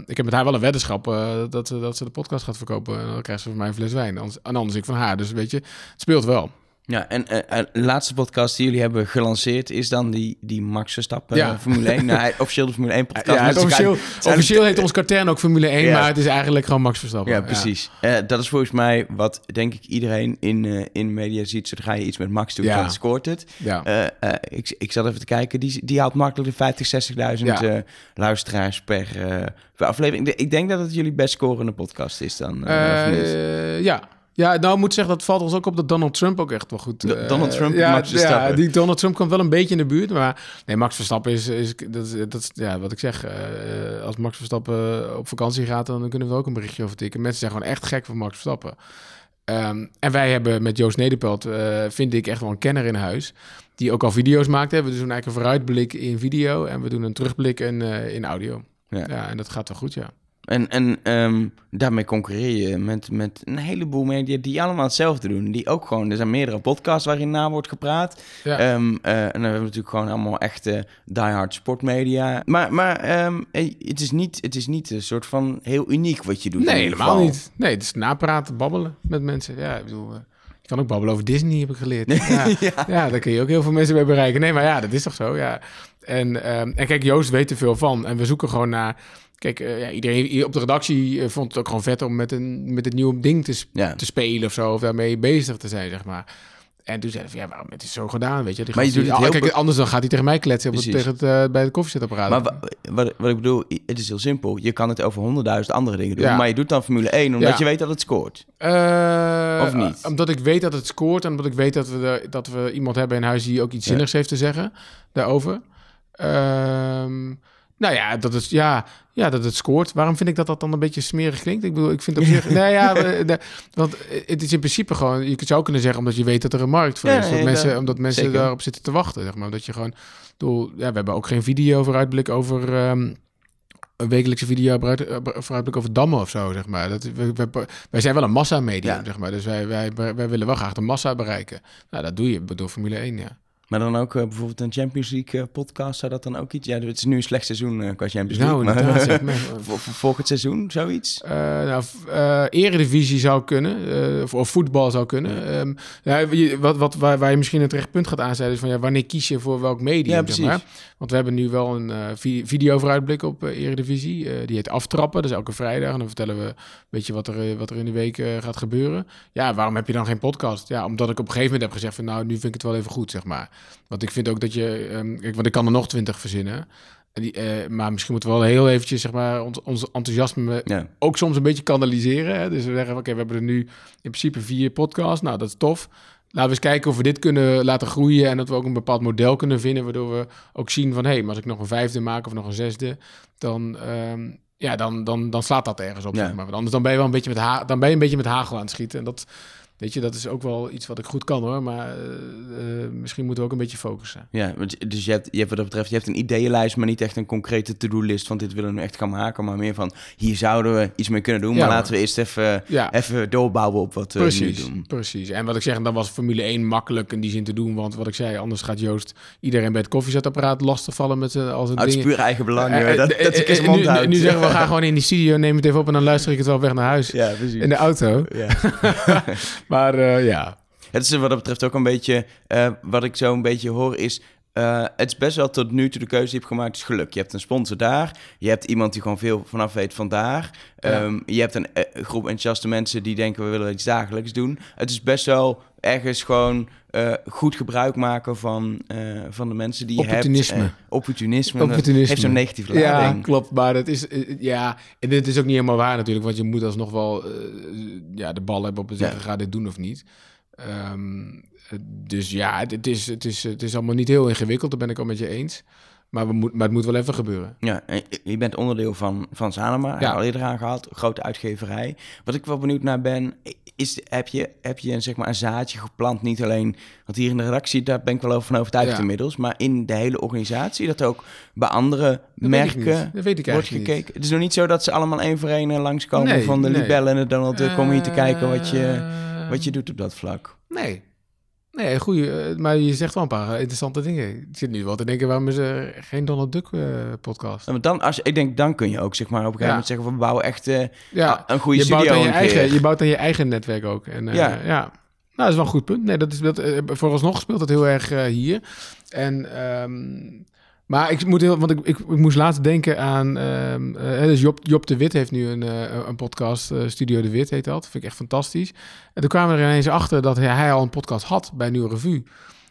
ik heb met haar wel een weddenschap dat, dat ze de podcast gaat verkopen. En dan krijgt ze van mij een fles wijn. Anders, en anders ik van haar. Dus weet je, het speelt wel. Ja, en uh, de laatste podcast die jullie hebben gelanceerd is dan die, die Max Verstappen ja. Formule 1. nou, hij, officieel de Formule 1 podcast. Ja, het officieel, officieel heet ons katern ook Formule 1, ja. maar het is eigenlijk gewoon Max Verstappen. Ja, precies. Uh, dat is volgens mij wat denk ik iedereen in, uh, in media ziet. Zodra je iets met Max doet, dan scoort het. Ja. ik, ik zat even te kijken, die, die haalt makkelijk de 50, 60.000 ja. luisteraars per, per aflevering. Ik denk dat het jullie best scorende podcast is dan. ja. Ja, nou moet zeggen, dat valt ons ook op dat Donald Trump ook echt wel goed... Uh, Donald Trump, ja, Max Verstappen. Ja, die Donald Trump komt wel een beetje in de buurt, maar... Nee, Max Verstappen is... is dat, is, dat is, ja, wat ik zeg, uh, als Max Verstappen op vakantie gaat, dan kunnen we ook een berichtje over tikken. Mensen zijn gewoon echt gek van Max Verstappen. Um, en wij hebben met Joost Nederpelt, uh, vind ik, echt wel een kenner in huis. Die ook al video's maakt. Hè. We doen eigenlijk een vooruitblik in video en we doen een terugblik in, in audio. Ja. ja, en dat gaat wel goed, ja. En, en um, daarmee concurreer je met, met een heleboel media die allemaal hetzelfde doen. Die ook gewoon, er zijn meerdere podcasts waarin na wordt gepraat. Ja. Um, uh, en dan hebben we natuurlijk gewoon allemaal echte diehard sportmedia. Maar, maar um, het, is niet, het is niet een soort van heel uniek wat je doet. Nee, helemaal niet. Nee, het is napraten, babbelen met mensen. Ja, ik bedoel... Uh, je kan ook babbelen over Disney, heb ik geleerd. Ja, ja. ja, daar kun je ook heel veel mensen mee bereiken. Nee, maar ja, dat is toch zo, ja. En, en kijk, Joost weet er veel van. En we zoeken gewoon naar Kijk, uh, ja, iedereen op de redactie uh, vond het ook gewoon vet om met een, met een nieuw ding te, ja. te spelen of zo. Of daarmee bezig te zijn, zeg maar. En toen zei hij van, ja, waarom het is zo gedaan, weet je. Die maar je doet het heel kijk, anders dan gaat hij tegen mij kletsen op het, tegen het, uh, bij het koffiezetapparaat. Maar wat, wat ik bedoel, het is heel simpel. Je kan het over honderdduizend andere dingen doen. Ja. Maar je doet dan Formule 1 omdat ja. je weet dat het scoort. Uh, of niet? Omdat ik weet dat het scoort en omdat ik weet dat we, de, dat we iemand hebben in huis die ook iets zinnigs heeft te zeggen daarover. Um, nou ja, dat is ja, ja, dat het scoort. Waarom vind ik dat dat dan een beetje smerig klinkt? Ik bedoel, ik vind op zich. nee, ja, want het is in principe gewoon. Je zou kunnen zeggen omdat je weet dat er een markt voor is. Ja, dat mensen, omdat mensen zeker. daarop zitten te wachten, zeg maar. Dat je gewoon. Bedoel, ja, we hebben ook geen video vooruitblik over. Um, een wekelijkse video vooruitblik over dammen of zo, zeg maar. Dat, we, we, wij zijn wel een massamedium, ja. zeg maar. Dus wij, wij, wij willen wel graag de massa bereiken. Nou, dat doe je door Formule 1, ja. Maar dan ook uh, bijvoorbeeld een Champions League uh, podcast, zou dat dan ook iets? Ja, het is nu een slecht seizoen uh, qua Champions League. Nou, maar, zeg maar. volgend seizoen, zoiets? nou, eredivisie zou kunnen, of, of, voetbal zou kunnen. Um, ja, wat, wat, waar, waar, je misschien het recht punt gaat aanzetten, is van ja, wanneer kies je voor welk medium? Ja, precies. Zeg maar. Want we hebben nu wel een video vooruitblik op eredivisie. die heet Aftrappen, dat is elke vrijdag. En dan vertellen we een beetje wat er, wat er in de week gaat gebeuren. Ja, waarom heb je dan geen podcast? Ja, omdat ik op een gegeven moment heb gezegd van nou, nu vind ik het wel even goed, zeg maar. Want ik vind ook dat je, um, kijk, want ik kan er nog twintig verzinnen. Die, uh, maar misschien moeten we wel heel eventjes, zeg maar, ons, ons enthousiasme ja. ook soms een beetje kanaliseren. Hè? Dus we zeggen, oké, okay, we hebben er nu in principe vier podcasts. Nou, dat is tof. Laten we eens kijken of we dit kunnen laten groeien en dat we ook een bepaald model kunnen vinden, waardoor we ook zien van, hé, hey, maar als ik nog een vijfde maak of nog een zesde, dan, um, ja, dan, dan, dan slaat dat ergens op. Ja. Zeg maar. Want anders dan ben je wel een beetje met ha dan ben je een beetje met hagel aan het schieten en dat Weet je, dat is ook wel iets wat ik goed kan hoor. Maar uh, uh, misschien moeten we ook een beetje focussen. Ja, dus je hebt, je hebt wat dat betreft, je hebt een ideeënlijst, maar niet echt een concrete to-do-list van dit willen we echt gaan maken. Maar meer van hier zouden we iets mee kunnen doen. Ja, maar laten we eerst even, ja. even doorbouwen op wat we precies, nu doen. Precies. En wat ik zeg, dan was Formule 1 makkelijk in die zin te doen. Want wat ik zei, anders gaat Joost iedereen bij het koffiezetapparaat lastigvallen met zijn als het Uit dingen. puur eigen belang. Uh, dat, dat ik eens nu, nu, nu zeggen we, gaan gewoon in die studio, neem het even op en dan luister ik het wel weg naar huis. Ja, precies. In de auto. Ja. maar uh, ja. Het is wat dat betreft ook een beetje, uh, wat ik zo een beetje hoor is, uh, het is best wel tot nu toe de keuze die je hebt gemaakt is geluk. Je hebt een sponsor daar, je hebt iemand die gewoon veel vanaf weet van daar. Ja. Um, je hebt een groep enthousiaste mensen die denken we willen iets dagelijks doen. Het is best wel ergens gewoon uh, goed gebruik maken van, van de mensen die je opportunisme. hebt. opportunisme. Opportunisme. heeft zo'n negatieve lading. Ja, klopt. Maar het is, ja, en dit is ook niet helemaal waar natuurlijk, want je moet alsnog wel ja, de bal hebben op het zeggen, ja. ga dit doen of niet. Um, dus ja, het, het, is, het, is, het is allemaal niet heel ingewikkeld, daar ben ik al met je eens. Maar, we moet, maar het moet wel even gebeuren. Ja, je bent onderdeel van, van Sanema, ja. al eerder aangehaald, grote uitgeverij. Wat ik wel benieuwd naar ben, is, heb, je, heb je een, zeg maar, een zaadje geplant? Niet alleen, want hier in de redactie, daar ben ik wel over van overtuigd inmiddels, maar in de hele organisatie, dat ook bij andere merken weet ik wordt gekeken. Niet. Het is nog niet zo dat ze allemaal één voor één langskomen van de nee. Libelle en de Donald Duck om hier te kijken wat je, wat je doet op dat vlak. Nee, Nee, goeie, eh, maar je zegt wel een paar interessante dingen. Ik zit nu wel te denken, waarom is er geen Donald Duck uh, podcast? Ja, maar dan, als, ik denk, dan kun je ook zeg maar, op een gegeven moment zeggen, we bouwen echt uh, ja. een goede je studio. Bouwt aan je, eigen, je bouwt aan je eigen netwerk ook. En, uh, ja. ja. Nou, dat is wel een goed punt. Nee, dat is, dat, vooralsnog speelt dat heel erg hier. En... Um, maar ik moet heel, want ik, ik, ik moest laatst denken aan. Uh, dus Job, Job de Wit heeft nu een, uh, een podcast, uh, Studio de Wit heet dat. Vind ik echt fantastisch. En toen kwamen we er ineens achter dat hij, hij al een podcast had bij Nieuwe Revue.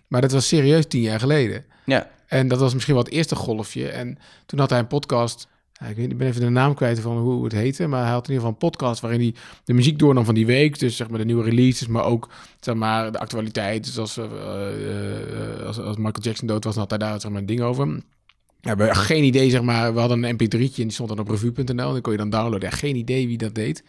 Maar dat was serieus tien jaar geleden. Ja. En dat was misschien wel het eerste golfje. En toen had hij een podcast. Ik, weet, ben even de naam kwijt van hoe het heette. Maar hij had in ieder geval een podcast waarin hij de muziek doornam van die week. Dus zeg maar de nieuwe releases, maar ook zeg maar, de actualiteit. Dus als, uh, als, als Michael Jackson dood was, dan had hij daar zeg maar, een ding over. We hebben geen idee, zeg maar. We hadden een mp3'tje en die stond dan op revue.nl. Dan kon je dan downloaden. Ja, geen idee wie dat deed.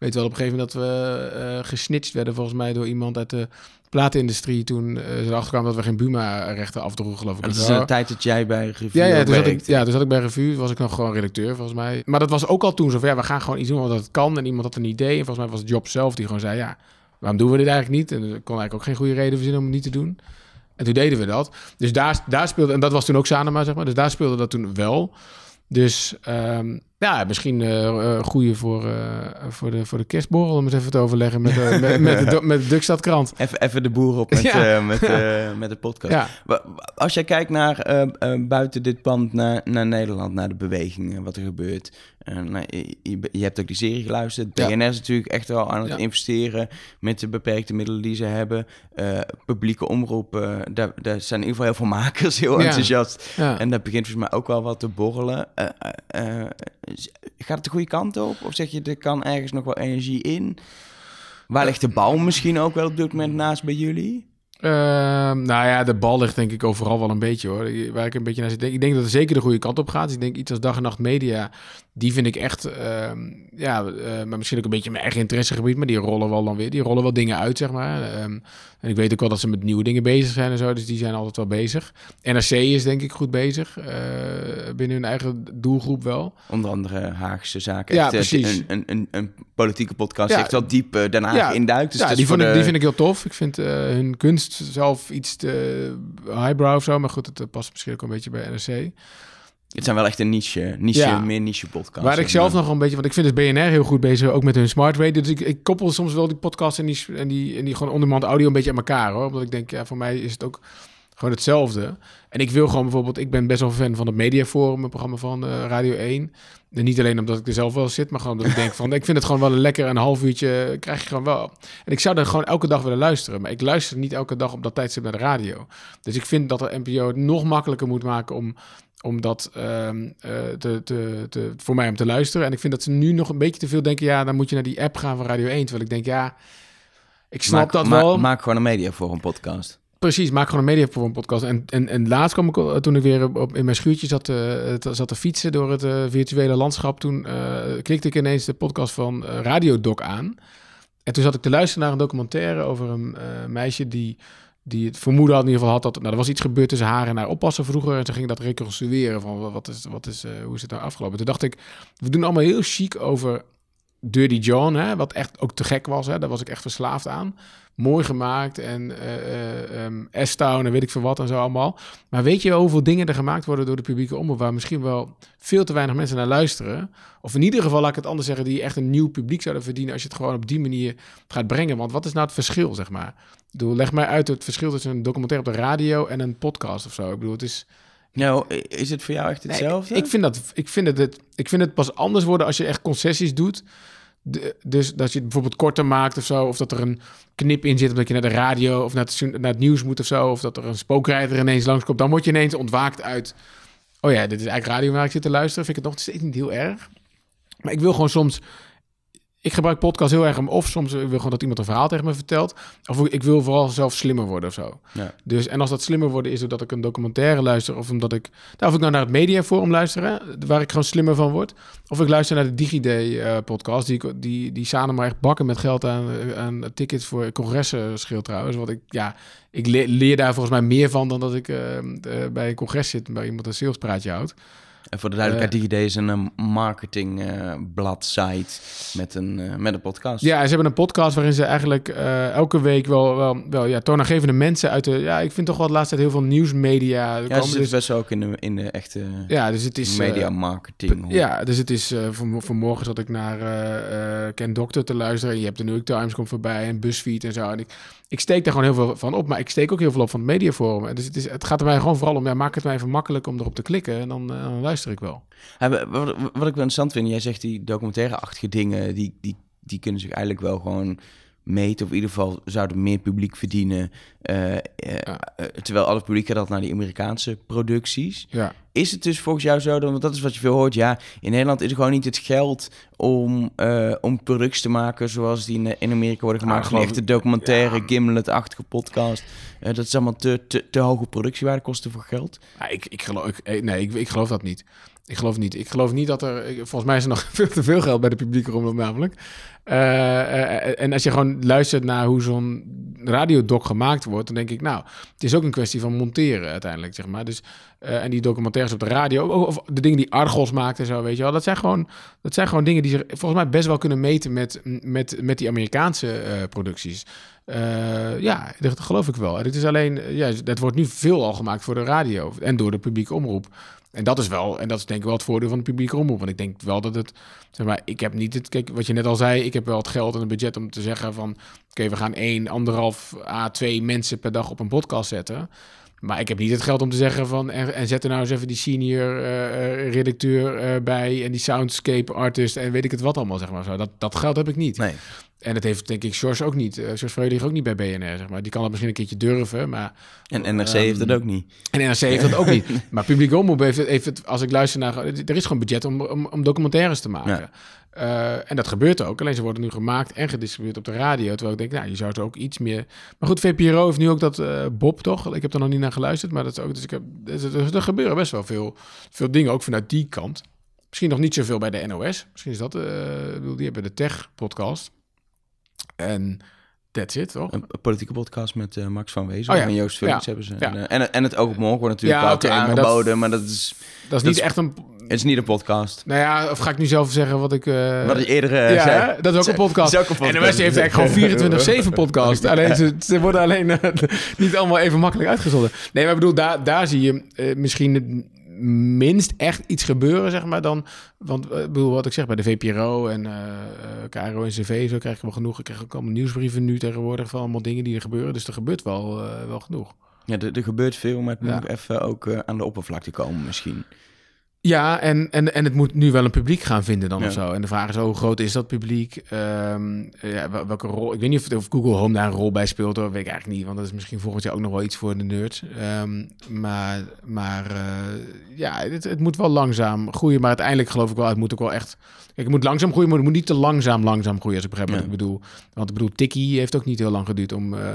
Weet wel op een gegeven moment dat we uh, gesnitcht werden, volgens mij, door iemand uit de platenindustrie. Toen uh, ze erachter kwamen dat we geen Buma-rechten afdroegen, geloof ik. Dat is de tijd dat jij bij Revue ja, ja, toen zat ik, ja, toen zat ik bij Revue. was ik nog gewoon redacteur, volgens mij. Maar dat was ook al toen zo van, ja, we gaan gewoon iets doen wat het kan. En iemand had een idee. En volgens mij was het Job zelf die gewoon zei, ja, waarom doen we dit eigenlijk niet? En er kon eigenlijk ook geen goede reden verzinnen om het niet te doen. En toen deden we dat. Dus daar, daar speelde, en dat was toen ook Sanema, zeg maar. Dus daar speelde dat toen wel. Dus um, ja, misschien uh, goede voor, uh, voor, de, voor de kerstborrel om het even te overleggen met, uh, met, met, de, met de Dukstadkrant. Even, even de boer op met, ja. met, met de podcast. Ja. Als jij kijkt naar buiten dit pand naar, naar Nederland, naar de bewegingen, wat er gebeurt. Nou, je, je, hebt ook die serie geluisterd. BNR is natuurlijk echt wel aan het investeren met de beperkte middelen die ze hebben. publieke omroepen, daar, daar zijn in ieder geval heel veel makers heel enthousiast. En dat begint volgens mij ook wel wat te borrelen gaat het de goede kant op? Of zeg je, er kan ergens nog wel energie in? Waar ligt de bal misschien ook wel op dit moment naast bij jullie? Uh, nou ja, de bal ligt denk ik overal wel een beetje hoor. Waar ik een beetje naar zit. Ik denk dat het zeker de goede kant op gaat. ik denk iets als dag en nacht media die vind ik echt, uh, ja, uh, maar misschien ook een beetje mijn eigen interessegebied, maar die rollen wel dan weer, die rollen wel dingen uit, zeg maar. En ik weet ook wel dat ze met nieuwe dingen bezig zijn en zo, dus die zijn altijd wel bezig. NRC is denk ik goed bezig, uh, binnen hun eigen doelgroep wel. Onder andere Haagse Zaken. Ja, echt, precies. Een, een, een, een, politieke podcast, ja, echt wel diep uh, Den Haag ja, induikt. Dus ja, die, vond ik, die vind ik heel tof. Ik vind hun kunst zelf iets te highbrow of zo, maar goed, het past misschien ook een beetje bij NRC. Het zijn wel echt een niche, niche meer niche podcast. Waar ik zelf nog een beetje, want ik vind het BNR heel goed bezig, ook met hun smart radio. Dus ik, ik koppel soms wel die podcast en die, en die, en die gewoon on audio een beetje aan elkaar hoor. Omdat ik denk, ja, voor mij is het ook gewoon hetzelfde. En ik wil gewoon bijvoorbeeld, ik ben best wel fan van het Mediaforum, een programma van uh, Radio 1. En niet alleen omdat ik er zelf wel zit, maar gewoon dat ik denk van, ik vind het gewoon wel een lekker een half uurtje krijg je gewoon wel. En ik zou er gewoon elke dag willen luisteren, maar ik luister niet elke dag op dat tijdstip naar de radio. Dus ik vind dat de NPO het nog makkelijker moet maken om om dat ehm, eh, te, te, te, voor mij om te luisteren. En ik vind dat ze nu nog een beetje te veel denken... ja, dan moet je naar die app gaan van Radio 1. Terwijl ik denk, ja, ik snap dat wel. Maak gewoon een media voor een podcast. Precies, maak gewoon een media voor een podcast. En, en, en laatst kwam ik, toen ik weer op, in mijn schuurtje zat, uh, zat te fietsen door het uh, virtuele landschap... toen klikte ik ineens de podcast van Radio Doc aan. En toen zat ik te luisteren naar een documentaire over een meisje die die het vermoeden had in ieder geval had dat nou, er was iets gebeurd tussen haar en haar oppassen vroeger. En ze ging dat reconstrueren van wat is, wat is, uh, hoe is het nou afgelopen. Toen dacht ik, we doen allemaal heel chic over Dirty John, hè, wat echt ook te gek was. Hè, daar was ik echt verslaafd aan. Mooi gemaakt en uh, um, S-Town en weet ik veel wat en zo allemaal. Maar weet je hoeveel dingen er gemaakt worden door de publieke omroep... waar misschien wel veel te weinig mensen naar luisteren? Of in ieder geval, laat ik het anders zeggen... die echt een nieuw publiek zouden verdienen... als je het gewoon op die manier gaat brengen. Want wat is nou het verschil, zeg maar? Ik bedoel, leg mij uit het verschil tussen een documentaire op de radio... en een podcast of zo. Ik bedoel, het is... Nou, is het voor jou echt hetzelfde? ik, vind dat, ik, vind het, ik vind het pas anders worden als je echt concessies doet dus dat je het bijvoorbeeld korter maakt of zo. Of dat er een knip in zit omdat je naar de radio of naar het, naar het nieuws moet of zo. Of dat er een spookrijder ineens langskomt. Dan word je ineens ontwaakt uit... Oh ja, dit is eigenlijk radio waar ik zit te luisteren. Vind ik het nog steeds niet heel erg. Maar ik wil gewoon soms... ik gebruik podcast heel erg om... of soms wil gewoon dat iemand een verhaal tegen me vertelt... of ik wil vooral zelf slimmer worden of zo. Ja. Dus, en als dat slimmer worden is doordat ik een documentaire luister... of omdat ik... Nou, of ik nou naar het Mediaforum luisteren... waar ik gewoon slimmer van word... of ik luister naar de DigiD-podcast... die, die, die samen maar echt bakken met geld aan, aan tickets voor congressen scheelt trouwens. Want ik, ja, ik leer, daar volgens mij meer van... dan dat ik uh, bij een congres zit... bij iemand een salespraatje houdt. En voor de duidelijkheid, DigiD is een marketingbladzite met, een, met een podcast. Ja, ze hebben een podcast waarin ze eigenlijk elke week wel, wel, wel ja, toonaangevende mensen uit de... Ja, ik vind toch wel de laatste tijd heel veel nieuwsmedia. Ja, ze zitten dus, best ook in de, in de echte ja, dus het is, media marketing. ja, dus het is... van, vanmorgen zat ik naar Ken Doctor te luisteren. Je hebt de New York Times komt voorbij en BuzzFeed en zo. En ik, ik steek daar gewoon heel veel van op, maar ik steek ook heel veel op van het mediaforum. Dus het, is, het gaat er mij gewoon vooral om, ja, maak het mij even makkelijk om erop te klikken en dan, dan luister ik wel. wat, wat, ik wel interessant vind, jij zegt die documentaire-achtige dingen, die, die, die kunnen zich eigenlijk wel gewoon meten. Of in ieder geval zouden meer publiek verdienen. Uh, uh, terwijl alle publiek gaat naar die Amerikaanse producties. Ja. Is het dus volgens jou zo, dan, want dat is wat je veel hoort, ja, in Nederland is er gewoon niet het geld om, om producties te maken zoals die in, in Amerika worden gemaakt. Ja, echte documentaire, ja. Gimlet-achtige podcast. dat is allemaal te, te, te hoge productiewaarde, kosten voor geld. Ja, ik, ik geloof, ik, nee, ik, ik geloof dat niet. Ik geloof niet. Ik geloof niet dat er. Volgens mij is er nog veel te veel geld bij de publieke omroep, namelijk. Uh, en als je gewoon luistert naar hoe zo'n radiodoc gemaakt wordt, dan denk ik, nou, het is ook een kwestie van monteren uiteindelijk, zeg maar. Dus, en die documentaires op de radio, of de dingen die Argos maakt en zo, weet je wel, dat zijn gewoon, dat zijn gewoon dingen die ze volgens mij best wel kunnen meten met, met, met die Amerikaanse producties. ja, dat geloof ik wel. Het is alleen, ja, dat wordt nu veel al gemaakt voor de radio en door de publieke omroep. En dat is wel, en dat is denk ik wel het voordeel van de publieke omroep. Want ik denk wel dat het, zeg maar, ik heb niet het, kijk, wat je net al zei, ik heb wel het geld en het budget om te zeggen van, oké, we gaan één, anderhalf a twee mensen per dag op een podcast zetten. Maar ik heb niet het geld om te zeggen van, en, zet er nou eens even die senior uh, redacteur uh, bij en die soundscape artist en weet ik het wat allemaal, zeg maar zo. Dat, dat geld heb ik niet. Nee. En dat heeft denk ik George ook niet. Uh, George Freulich ook niet bij BNR, zeg maar. Die kan dat misschien een keertje durven, maar... En NRC um, heeft dat ook niet. En NRC heeft dat ook niet. Maar Public Omroep heeft, heeft het, als ik luister naar... Er is gewoon budget om, om, om documentaires te maken. Ja. Uh, en dat gebeurt ook. Alleen ze worden nu gemaakt en gedistribueerd op de radio. Terwijl ik denk, nou, je zou er ook iets meer... Maar goed, VPRO heeft nu ook dat uh, Bob, toch? Ik heb er nog niet naar geluisterd, maar dat is ook... Dus ik heb, er, er gebeuren best wel veel, veel dingen, ook vanuit die kant. Misschien nog niet zoveel bij de NOS. Misschien is dat... Uh, die hebben de Tech-podcast. En that's it, toch? Een politieke podcast met uh, Max van Wezen oh, ja. en Joost ja. hebben ze. Ja. En, en, en het Ook op Morgen wordt natuurlijk ja, okay, aangeboden, maar dat, maar dat is... Dat is niet echt een... Het is niet een podcast. Nou ja, of ga ik nu zelf zeggen wat ik... Uh... Wat ik eerder ja, zei. dat is ook een podcast. Ook een podcast. En de heeft eigenlijk gewoon 24-7 podcast. alleen ze, ze worden alleen niet allemaal even makkelijk uitgezonden. Nee, maar ik bedoel, daar, daar zie je misschien minst echt iets gebeuren, zeg maar, dan... Want ik bedoel, wat ik zeg, bij de VPRO en uh, KRO en CV, zo krijg ik wel genoeg. Ik krijg ook allemaal nieuwsbrieven nu tegenwoordig van allemaal dingen die er gebeuren. Dus er gebeurt wel, uh, wel genoeg. Ja, er, er, gebeurt veel, maar het moet even ook uh, aan de oppervlakte komen misschien. Ja, en, en, en het moet nu wel een publiek gaan vinden dan ja. of zo. En de vraag is, hoe groot is dat publiek? Um, ja, welke rol? Ik weet niet of, of, Google Home daar een rol bij speelt, hoor. weet ik eigenlijk niet. Want dat is misschien volgend jaar ook nog wel iets voor de nerds. Um, maar maar uh, ja, het, het, moet wel langzaam groeien. Maar uiteindelijk geloof ik wel, het moet ook wel echt... Kijk, het moet langzaam groeien, maar het moet niet te langzaam langzaam groeien, als ik begrijp ja. wat ik bedoel. Want ik bedoel, Tiki heeft ook niet heel lang geduurd om uh, uh,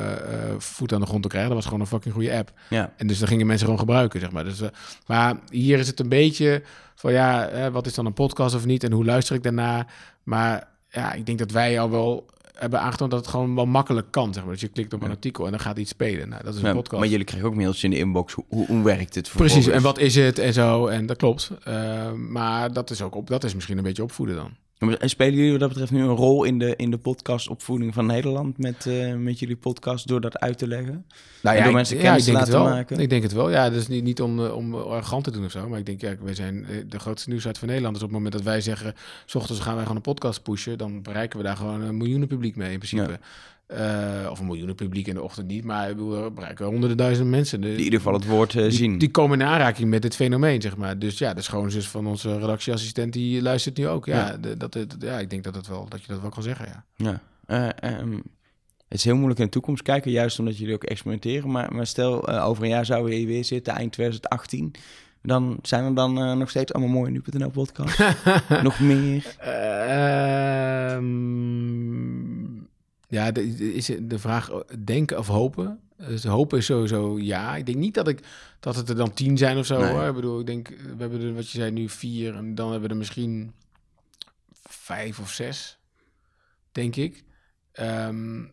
voet aan de grond te krijgen. Dat was gewoon een fucking goede app. En dus daar gingen mensen gewoon gebruiken, zeg maar. Dus, maar hier is het een beetje van ja, eh, wat is dan een podcast of niet en hoe luister ik daarna? Maar ja, ik denk dat wij al wel hebben aangetoond dat het gewoon wel makkelijk kan. Zeg maar. Dus je klikt op een artikel en dan gaat iets spelen. Nou, dat is een ja, podcast. Maar jullie krijgen ook mails in de inbox. Hoe, hoe, werkt het? Precies, en wat is het en zo. En dat klopt. Uh, maar dat is ook op, dat is misschien een beetje opvoeden dan. En spelen jullie wat dat betreft nu een rol in de, in de podcastopvoeding van Nederland met, uh, met jullie podcast door dat uit te leggen? Nou ja, door mensen kennis ja, te het laten wel. maken? Ik denk het wel. Ja, dus niet, niet om, om arrogant te doen of zo. Maar ik denk, ja, wij zijn de grootste nieuwsuit van Nederland. Dus op het moment dat wij zeggen, s ochtends gaan wij gewoon een podcast pushen, dan bereiken we daar gewoon een miljoenen publiek mee in principe. Ja. Uh, of een miljoenen publiek in de ochtend niet, maar bedoel, bereiken honderden duizenden mensen. De, die in ieder geval het woord uh, die, zien. Die komen in aanraking met dit fenomeen, zeg maar. Dus ja, de schoonzus van onze redactieassistent, die luistert nu ook. Ja, ja. De, dat, dat, ja ik denk dat, het wel, dat je dat wel kan zeggen, ja. Ja, uh, um, het is heel moeilijk in de toekomst kijken, juist omdat jullie ook experimenteren. Maar, maar stel, over een jaar zouden we hier weer zitten, eind 2018. Dan zijn er dan eh, nog steeds allemaal mooie nu.nl podcast. nog meer. Ehm, ja, de, is de vraag eh, denken of hopen. Dus hopen is sowieso ja. Ik denk niet dat, ik, dat het er dan tien zijn of zo. Nee. Hoor. Ik bedoel, ik denk, we hebben er, wat je zei, nu vier. En dan hebben we er misschien vijf of zes, denk ik. Ehm,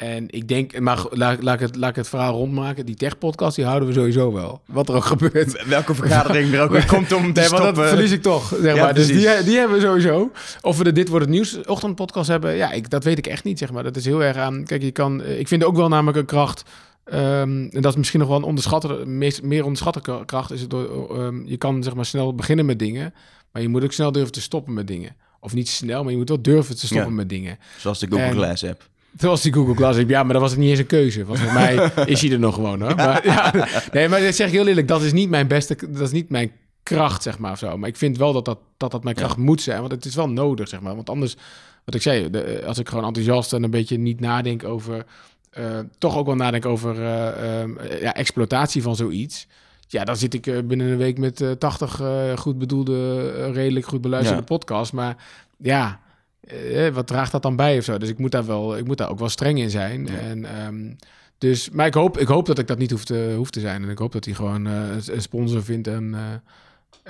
en ik denk, maar laat, laat, ik het, laat ik het verhaal rondmaken. Die tech-podcast, die houden we sowieso wel. Wat er ook gebeurt. Welke vergadering er ook weer komt om te Nee, maar dat stoppen. verlies ik toch, zeg Ja, maar. Dus die, die hebben we sowieso. Of we de Dit Wordt Het Nieuws ochtendpodcast hebben, ja, ik, dat weet ik echt niet, zeg maar. Dat is heel erg aan... Kijk, je kan... eh, Ik vind ook wel namelijk een kracht... ehm, en dat is misschien nog wel een onderschatte, meest, meer onderschatte kracht. Is het door, ehm, je kan zeg maar snel beginnen met dingen, maar je moet ook snel durven te stoppen met dingen. Of niet snel, maar je moet wel durven te stoppen Ja. met dingen. Zoals de Google En- Glass app. Dat was die Google Glass. Ik- Ja, maar dat was niet eens een keuze. Volgens mij is hij er nog gewoon hoor. Maar, ja, nee, maar dat zeg ik heel eerlijk. Dat is niet mijn beste... Dat is niet mijn kracht, zeg maar. Of zo. Maar ik vind wel dat dat, dat, dat mijn kracht moet zijn. Want het is wel nodig, zeg maar. Want anders, wat ik zei... De, als ik gewoon enthousiast en een beetje niet nadenk over... eh, toch ook wel nadenk over eh, ehm, ja, exploitatie van zoiets... Ja, dan zit ik eh, binnen een week met eh 80 eh, goed bedoelde, eh, redelijk goed beluisterde Ja. podcasts. Maar ja, eh, wat draagt dat dan bij of zo? Dus ik moet daar wel, ik moet daar ook wel streng in zijn. Ja. En, ehm, dus, maar ik hoop, ik hoop dat ik dat niet hoef te, hoef te zijn. En ik hoop dat hij gewoon eh, een- sponsor vindt en eh,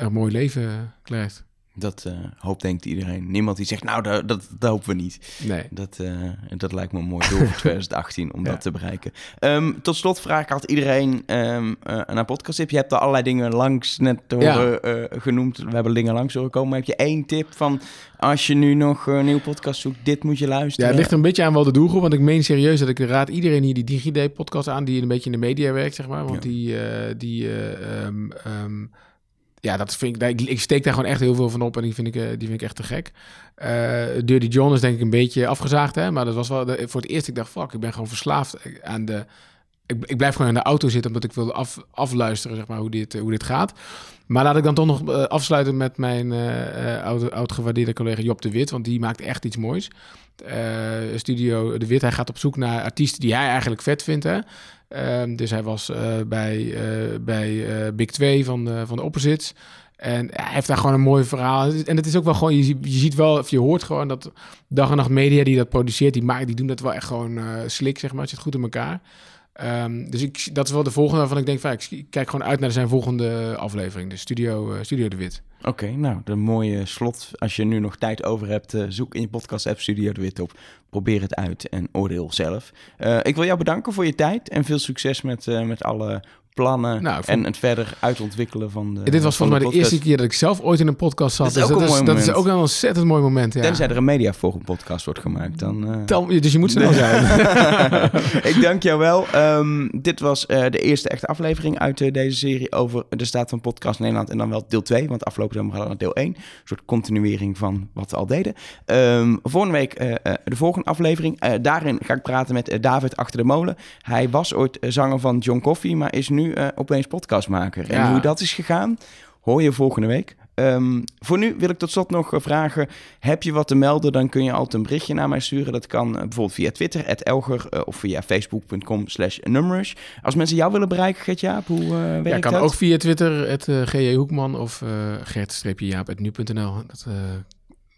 een mooi leven krijgt. Dat eh, hoopt denkt iedereen. Niemand die zegt, nou, dat, dat, dat hopen we niet. Nee. Dat, eh, dat lijkt me een mooi doel voor 2018 om Ja. dat te bereiken. Ehm, tot slot vraag ik altijd iedereen ehm eh, naar podcast tip. Je hebt er allerlei dingen langs net horen, genoemd. We hebben dingen langs horen komen. Maar heb je één tip van als je nu nog een nieuwe podcast zoekt, dit moet je Ja, luisteren? het ligt een beetje aan wel de doelgroep. Want ik meen serieus dat ik raad iedereen hier die DigiD-podcast aan... die een beetje in de media werkt, zeg maar. Want Ja. die... die eh, ehm, ehm, ja, dat vind ik, ik... Steek daar gewoon echt heel veel van op. En die vind ik, eh, die vind ik echt te gek. Eh Dirty John is denk ik een beetje afgezaagd, hè. Maar dat was wel... voor het eerst, ik dacht, fuck, ik ben gewoon verslaafd aan de... Ik, ik blijf gewoon in de auto zitten omdat ik wil af, afluisteren, zeg maar, hoe dit, eh, hoe dit gaat. Maar laat ik dan toch nog eh, afsluiten met mijn eh eh, oude, oud gewaardeerde collega Job de Wit. Want die maakt echt iets moois. Studio De Wit, hij gaat op zoek naar artiesten die hij eigenlijk vet vindt. Hè? Ehm, dus hij was bij, bij Big 2 van van de Opposites. En hij heeft daar gewoon een mooi verhaal. En het is ook wel gewoon, je, ziet- wel, of je hoort gewoon dat dag en nacht media die dat produceert, die, maakt, die doen dat wel echt gewoon slik, zeg maar. Het zit goed in elkaar. Ehm, dus ik, dat is wel de volgende waarvan ik denk, ik kijk gewoon uit naar zijn volgende aflevering. De Studio, eh, Studio De Wit. Oké, nou, de mooie slot. Als je nu nog tijd over hebt, eh, zoek in je podcast-app Studio de Wit op. Probeer het uit en oordeel zelf. Eh, ik wil jou bedanken voor je tijd en veel succes met, met alle plannen Nou, vond- en het verder uitontwikkelen van de Dit was volgens mij de eerste keer dat ik zelf ooit in een podcast zat. Dat is Dus ook dat, een is, mooi dat is moment. ook een ontzettend mooi moment. Ja. Tenzij er een mediaforum podcast wordt gemaakt, dan... eh, dus je moet snel zijn. ik dank jou wel. Ehm, dit was eh, de eerste echte aflevering uit eh, deze serie over de staat van podcast Nederland. En dan wel deel 2, want afgelopen zomer hadden we deel 1. Een soort continuering van wat we al deden. Ehm, volgende week de volgende aflevering. Daarin ga ik praten met David Achter de Molen. Hij was ooit zanger van John Coffee, maar is nu eh, opeens podcastmaker. En Ja. hoe dat is gegaan, hoor je volgende week. Ehm, voor nu wil ik tot slot nog eh, vragen: heb je wat te melden? Dan kun je altijd een berichtje naar mij sturen. Dat kan eh, bijvoorbeeld via Twitter, Elger, of via facebook.com/slash numerous. Als mensen jou willen bereiken, Gert-Jaap, hoe eh werkt Ja, kan dat? ook via Twitter, het uh, G.J. Hoekman of uh, gert-jaap.nu.nl. Dat uh,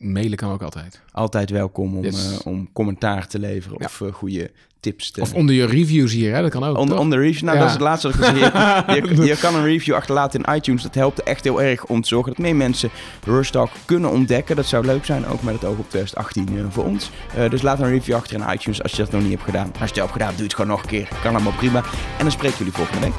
mailen kan ook altijd. Altijd welkom om, Yes. uh, om commentaar te leveren Ja. of uh, goede tips te... Of onder je reviews hier, hè? dat kan ook. On, toch? on the review. Nou, Ja. dat is het laatste wat ik. Je, je, je kan een review achterlaten in iTunes. Dat helpt echt heel erg om te zorgen dat meer mensen Rush Talk kunnen ontdekken. Dat zou leuk zijn, ook met het oog op 2018 uh, voor ons. Dus laat een review achter in iTunes als je dat nog niet hebt gedaan. Als je het hebt gedaan, doe het gewoon nog een keer. Kan allemaal prima. En dan spreken jullie volgende week.